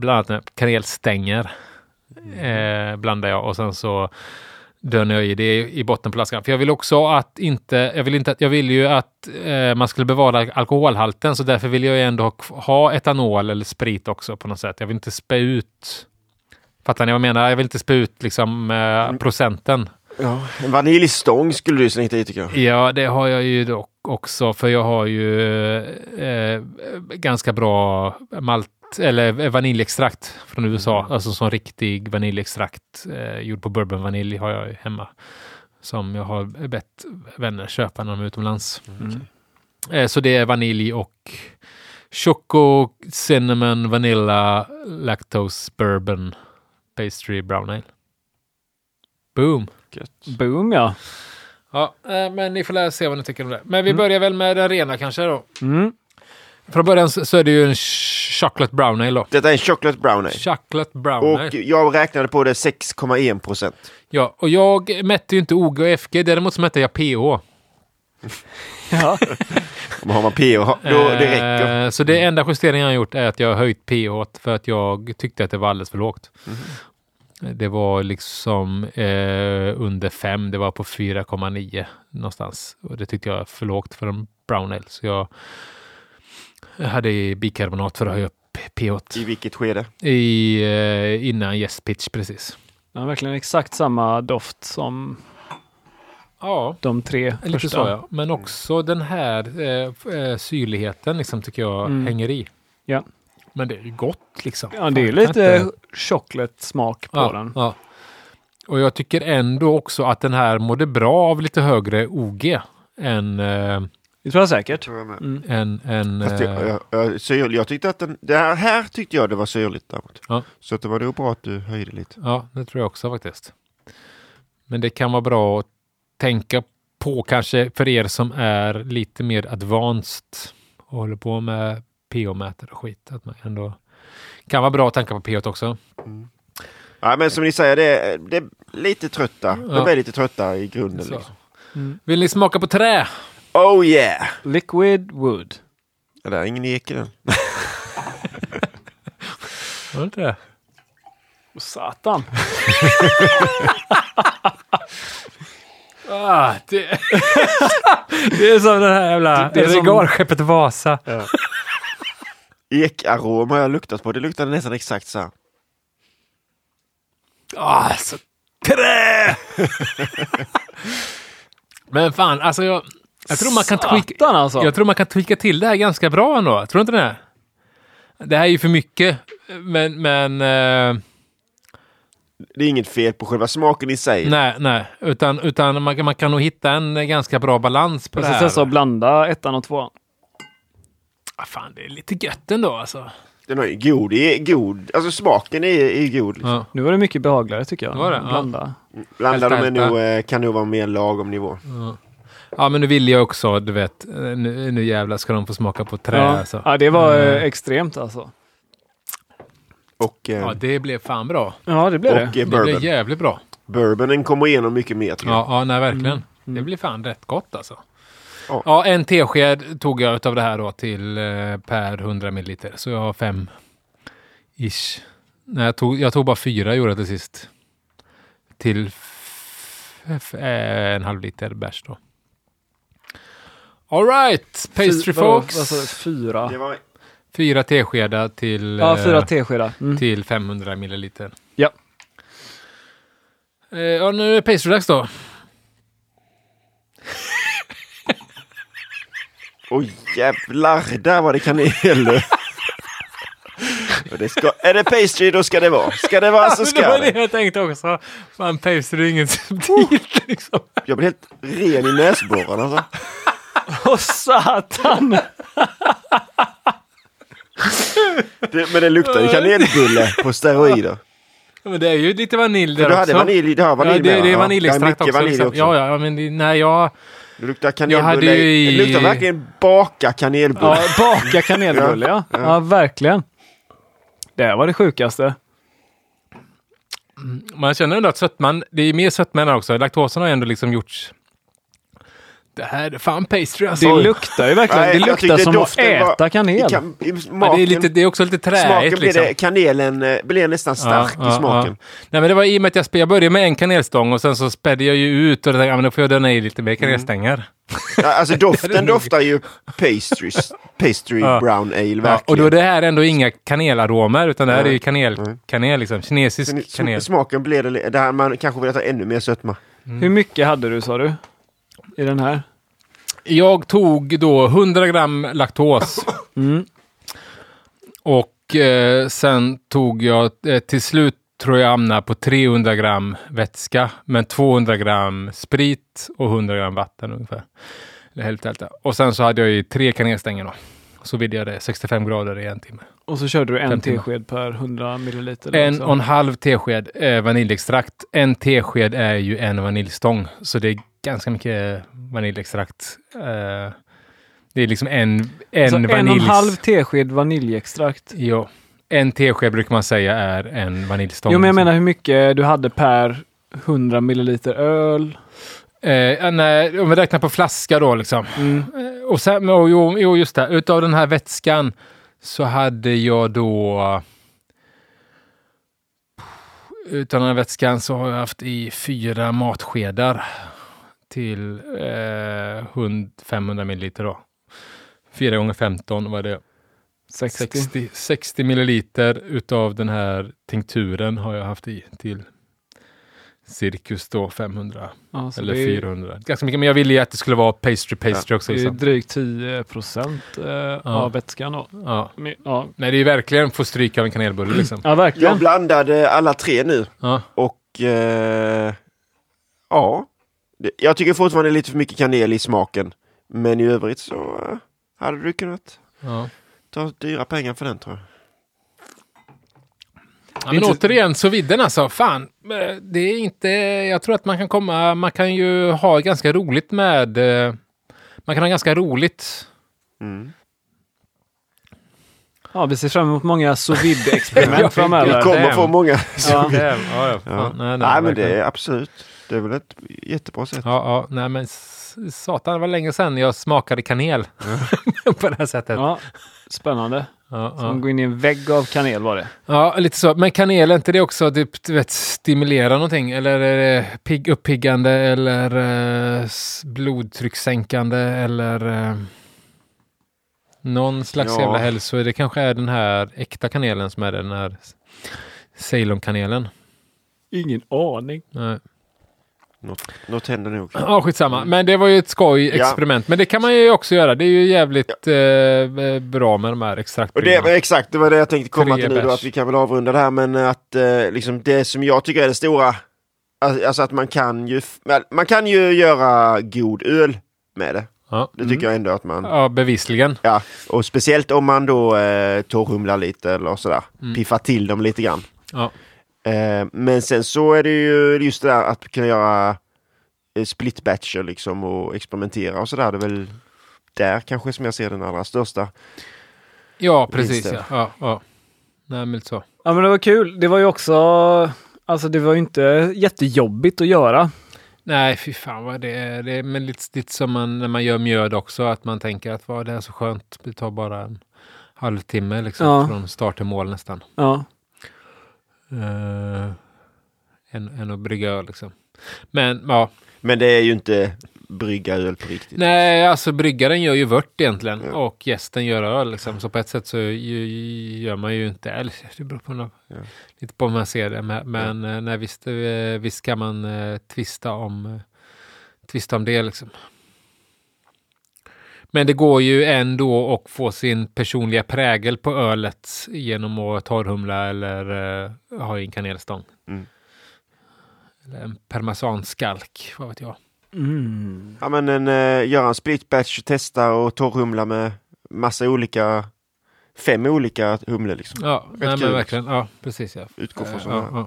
blandat med kanelstänger. Eh, blandar jag och sen så dönar jag i det i botten på flaskan. För jag vill också att inte, jag vill inte, att- jag vill ju att eh, man skulle bevara alkoholhalten så därför vill jag ju ändå ha, ha etanol eller sprit också på något sätt. Jag vill inte spä ut Fattar ni vad jag menar? Jag vill inte spä ut liksom eh, procenten. Ja. En vaniljstång skulle du slängt i tycker jag. Ja, det har jag ju dock också, för jag har ju eh, ganska bra malt eller vaniljextrakt från USA, alltså som riktig vaniljextrakt eh, gjord på bourbonvanilj har jag hemma. Som jag har bett vänner köpa när de är utomlands. Mm. Eh, så det är vanilj och choco, cinnamon, vanilla, lactose, bourbon, pastry, brown ale. Boom! Gött. Boom ja. Ja, eh, men ni får lära se vad ni tycker om det. Men vi Mm. börjar väl med den rena kanske då. Mm. Från början så är det ju en ch- chocolate brown ale då. Detta är en chocolate brown ale. Chocolate brown ale. Och jag räknade på det 6,1 procent. Ja, och jag mätte ju inte OG och FG, däremot så mätte jag PH. ja. Har man PH, då det räcker. Eh, Så det enda justeringen jag har gjort är att jag har höjt PH för att jag tyckte att det var alldeles för lågt. Mhm. Det var liksom eh, under 5, det var på 4,9 någonstans. Och det tyckte jag är för lågt för en brown ale. Så jag hade i bikarbonat för att höja upp PH I vilket skede? i, eh, innan yes pitch precis. Den har verkligen exakt samma doft som Ja, de tre lite första. så ja. Men också den här eh, eh, syrligheten liksom tycker jag Mm. hänger i. Ja. Men det är ju gott liksom. Ja, det är Fan, lite inte- chocolate-smak på ja, den. Ja. Och jag tycker ändå också att den här mådde bra av lite högre OG än, eh, Det tror jag säkert. Tror jag med. Mm. än Fast eh, jag, jag, jag, syrlig. jag tyckte att den, det här, här tyckte jag det var syrligt däremot. Ja. Så att det var nog bra att du höjde lite. Ja, det tror jag också faktiskt. Men det kan vara bra att tänka på kanske för er som är lite mer advanced och håller på med pH-mätare och skit. Att man ändå kan vara bra att tänka på pH också. Ja, men som ni säger, det är, det är lite trötta. Ja. De är lite trötta i grunden. Liksom. Mm. Vill ni smaka på trä? Oh yeah! Liquid wood. Ja, det är ingen ek i den. Var det inte det? Åh, Satan! Ah, det... det är som det här jävla Det- det är som- regalskeppet Vasa. Ekarom har jag luktat på. Det luktade nästan exakt så här. Ah, alltså, trä! Men fan, alltså jag, jag tror man kan tweaka, alltså! jag tror man kan tweaka till det här ganska bra ändå. Tror du inte det? Det här är ju för mycket, men, men eh, Det är inget fel på själva smaken i sig. nej, nej, utan, utan man, kan- man kan nog hitta en ganska bra balans på Jag det här. testa att blanda ettan och tvåan. Ah, fan, det är lite gött ändå alltså. Den är ju god. Det är god. Alltså smaken är, är god. Liksom. Ja. Nu var det mycket behagligare tycker jag. Var det? Ja. Blanda. Blandar de är nog, eh, kan nog vara mer lagom nivå. ja, men nu vill jag också, du vet, eh, nu, nu jävlar ska de få smaka på trä. Ja. Alltså. ja, det var Eh, extremt alltså. Och, eh, ja, det blev fan bra. Ja, det blev och det. eh, Det blev jävligt bra. Bourbonen kommer igenom mycket mer tror jag. Ja, ja nej, verkligen. Mm. Det blir fan rätt gott alltså. Ja. Ja, en tesked tog jag utav det här då till eh, per 100 milliliter. Så jag har fem ish. Nej, jag tog, jag tog bara fyra gjorde jag till sist. Till f- f- en halv liter bärs då. Alright, pastry Fy- vadå, folks. Vad sa du? Fyra? Det var, Fyra teskedar till, Ja, fyra eh, teskedar. Mm. till 500 milliliter. Ja. Eh, ja, nu är det pastry-dags då. oj jävlar, där var det kanel. Det ska, är det pastry då ska det vara. Ska det vara så det ska var det det. jag tänkte också. Fan, pastry är inget subtilt liksom. Jag blir helt ren i näsborrarna. Alltså. Åh satan! Det, men det luktar ju kanelbulle på steroider. Ja, Men det är ju lite vanilj där du också. hade vanilj, du har vanilj ja, det, med, det är va? vaniljextrakt Det är mycket också. vanilj liksom. också. Ja, ja, men det, nej, jag... Det luktar Jag kanelbulle. ju i- Det luktar verkligen baka kanelbulle. Ja, baka kanelbulle ja. Ja, ja. verkligen. Det var det sjukaste. Man känner ändå att sötman, det är mer sötma också. Laktosen har ju ändå liksom gjorts... Det här är fan pastry alltså. Det luktar ju verkligen. Nej, det luktar som att doften var- äta kanel. Kan, ja, smaken, det, är lite, det är också lite smaken träigt blir liksom. det, kanelen eh, blir nästan stark Ja, ja, i smaken. ja. Nej men det var i och med att jag, jag började med en kanelstång och sen så spädde jag ju ut och tänkte, ja, men då får jag döna i lite mer kanelstänger. Ja, alltså Det är doften doftar ju pastries, pastry Ja. brown ale Ja, verkligen. och då är det här ändå inga kanelaromer utan det här är ju kanel, kanel liksom. Kinesisk kanel. sm- smaken blir det, där man kanske vill ha ännu mer sötma. Hur mycket hade du sa du? I den här? Jag tog då 100 gram laktos Mm. och eh, sen tog jag eh, till slut tror jag hamnade på 300 gram vätska, men 200 gram sprit och 100 gram vatten ungefär. Eller hälften, hälften. Och sen så hade jag ju tre kanelstänger då. Så vidde jag det 65 grader i en timme. Och så körde du en tesked per 100 milliliter. En också. och en halv tesked eh, vaniljextrakt. En tesked är ju en vaniljstång, så det ganska mycket vaniljextrakt. Eh, det är liksom en, en så en och en vaniljs... halv tesked vaniljextrakt. Jo. En tesked brukar man säga är en vaniljstång. Jo, men jag menar hur mycket du hade per 100 milliliter öl. Eh, nej, om vi räknar på flaska då liksom. Mm. Eh, Och sen, och, jo, jo, just det. Utav den här vätskan så hade jag då... Utav den här vätskan så har jag haft i fyra matskedar till eh, hund- 500 milliliter då. Fyra gånger 15 var det. 60. 60, 60 milliliter utav den här tinkturen har jag haft i till cirkus då 500 Ja, eller det är, 400. Ganska mycket, men jag ville ju att det skulle vara pastry pastry också. Det är Liksom. drygt 10 procent eh, av vätskan då. Ja. Men- Ja, Nej, det är verkligen få stryka av en kanelbulle liksom. ja verkligen. Jag blandade alla tre nu Ja. och eh, ja, jag tycker fortfarande det är lite för mycket kanel i smaken. Men i övrigt så eh, hade du kunnat Ja. ta dyra pengar för den tror jag. Ja, men inte- återigen, så vidden alltså. Fan, eh, det är inte... Jag tror att man kan komma... Man kan ju ha ganska roligt med... eh, Man kan ha ganska roligt. Mm. Ja, vi ser fram emot många sous vide-experiment Ja, framöver. Du kommer damn. få många. Ja. Ja, ja, ja. Ja. Fan, Nej, nej, nej, men det verkligen. är absolut. Det är väl ett jättebra sätt. Ja, ja, nej men satan, det var länge sedan jag smakade kanel på det här sättet. Ja, Ja, spännande. ja, Som ja. går in i en vägg av kanel var det. lite så. Men kanel, är inte det också typ, du vet, stimulera någonting? Eller är det pigg, uppiggande eller eh, blodtryckssänkande eller eh, någon slags Ja. jävla hälso... Det kanske är den här äkta kanelen som är den här Ceylon-kanelen. Ingen aning. Nej. Något, något händer nog. Ja, skitsamma. Men det var ju ett skoj Ja. experiment. Men det kan man ju också göra. Det är ju jävligt eh, bra med de här Och det, extraktbryggorna. var exakt, det var det jag tänkte komma Tre till nu då, att vi kan väl avrunda det här, men att eh, liksom det som jag tycker är det stora, alltså att man kan ju, man- kan ju göra god öl med det. Ja. Det tycker jag ändå att man, ja, bevisligen. ja, och speciellt om man då eh, torrhumlar lite eller sådär, piffar till dem lite grann. Ja. Eh, men sen så är det ju just det där att kunna göra eh, split batcher liksom och experimentera och sådär. Det är väl där kanske som jag ser den allra största. Ja, precis. Vinsten. Ja. Ja, ja. Nej, men så. Ja, men det var kul. Det var ju också, alltså det var ju inte jättejobbigt att göra. Nej, fy fan vad det är. Det är men lite, lite som man, när man gör mjöd också, att man tänker att vad det är så skönt. Det tar bara en halvtimme liksom, Ja. från start till mål nästan. Ja, Uh, än, än att brygga öl liksom. Men ja, Men det är ju inte brygga öl på riktigt. Nej, alltså bryggaren gör ju vört egentligen Ja. och gästen gör öl. Liksom. Så på ett sätt så gör man ju inte, eller det beror på något, Ja. lite på hur man ser det. Men, men eh, nej, visst, eh, visst kan man eh, tvista, om, eh, tvista om det. Liksom. Men det går ju ändå att få sin personliga prägel på ölet genom att torrhumla eller eh, ha i en kanelstång. Mm. Eller en parmesanskalk, vad vet jag. mm. Ja men en, eh, göra en split batch, testa och torrhumla med massa olika, fem olika humle liksom. Ja, nej, men verkligen. Ja, precis. Ja. Utgå från Ja, sådana. ja. Ja,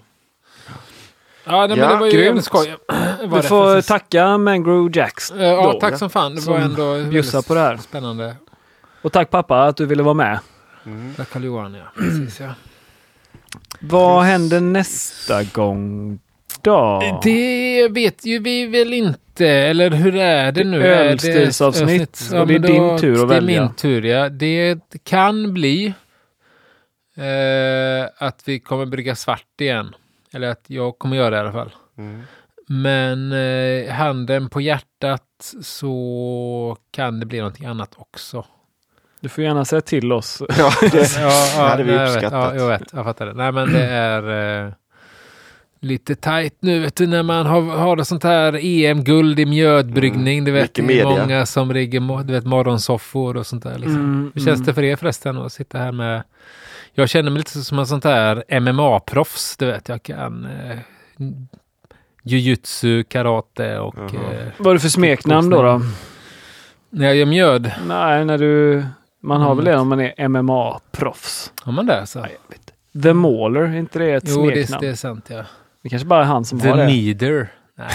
nej, Ja, men det var ju grymt. skoj. Var Du får precis. tacka Mangrove Jacks. Eh, Ja, tack som fan. Det Som var ändå bjussar på det här. Spännande. Och tack pappa att du ville vara med. Mm. Tack Karl Johan, ja. Precis, ja. Vad händer nästa gång då? Det vet ju vi väl inte, eller hur är det nu? Ölstilsavsnitt. avsnitt? Och det är din tur att Det är välja. min tur, ja. Det kan bli eh, att vi kommer brygga svart igen. Eller att jag kommer göra det i alla fall. Mm. Men eh, handen på hjärtat så kan det bli någonting annat också. Du får gärna säga till oss. Ja, det, Ja, hade vi nej, jag vet. uppskattat. Ja, jag vet. Jag fattar det. Nej, men det är eh, lite tajt nu vet du, när man har, har det sånt här EM-guld i mjödbryggning. Du vet, det är många som rigger du vet, morgonsoffor och sånt där. Liksom. Mm, Hur känns mm. det för er förresten att sitta här med... Jag känner mig lite som en sånt här MMA-proffs. Du vet, jag kan eh, jujutsu, karate och... Jaha. Eh, Vad är det för smeknamn då? då? när jag gör mjöd, Nej, när du... Man har väl Mm. det om man är MMA-proffs. har man det så? The Mauler, är inte det ett Jo, det, smeknamn? det Det, är sant ja. kanske bara är han som The har det. Needer. Nej.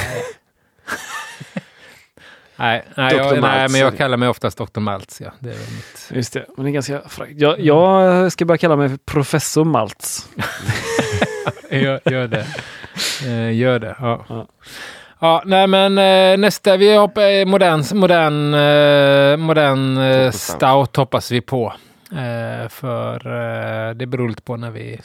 Nej, nej, jag, nej, Maltz, men jag kallar mig oftast Dr. Maltz. Ja. Det är mitt. Just det, men det är ganska fräckt. Jag, jag ska börja kalla mig Professor Maltz. gör, gör det. Eh, gör det, ja. Ja. ja. nej men eh, nästa, vi hoppar modern, modern, eh, modern eh, Stout. stout hoppas vi på. Eh, för eh, det beror lite på när vi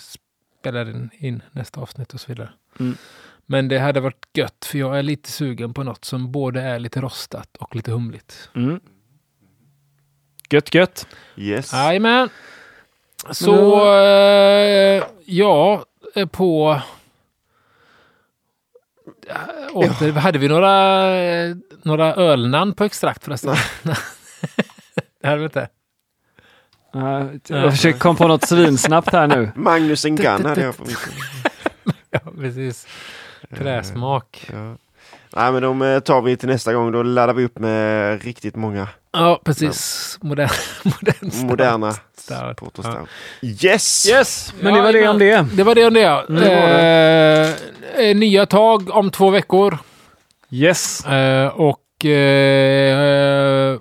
spelar in, in nästa avsnitt och så vidare. Mm. Men det hade varit gött för jag är lite sugen på något som både är lite rostat och lite humligt. Mm. Gött, gött. yes. Jajamän! Så eh, ja, eh, på... eh, Åter, hade vi några, eh, några ölnamn på extrakt förresten? det hade vi inte. Ja, jag försöker komma på något svinsnabbt här nu. Magnus en Gun hade jag på min. Ja, precis. Träsmak. Ja. Nej men de eh, tar vi till nästa gång. Då laddar vi upp med riktigt många Ja, precis. Modern, modern stout. moderna Stout. Porter Ja. Yes! Yes, men det var det om det. Det var det om det. ja. Mm, det var Eh, eh, nya tag om två veckor. Yes. Eh, och eh,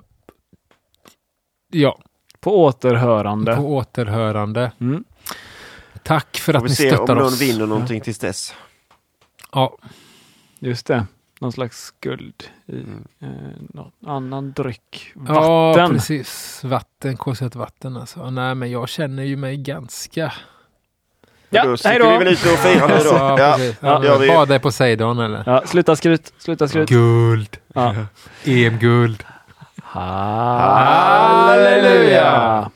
ja, På återhörande. på återhörande. Mm. Tack för Får att vi ni se om stöttar någon oss. vinner någonting tills dess. Ja, Just det. Någon slags guld i Mm. eh, någon annan dryck. ja Vatten. precis. Vatten, kolsyrat vatten alltså. Nej, men jag känner ju mig ganska... Ja, då hej sticker då. vi väl ut och firar nu då. Ja, Ja. Ja, gör vi. Bada i Poseidon eller? Ja, sluta skryt. Sluta skryt. Guld. Ja. EM-guld. Halleluja!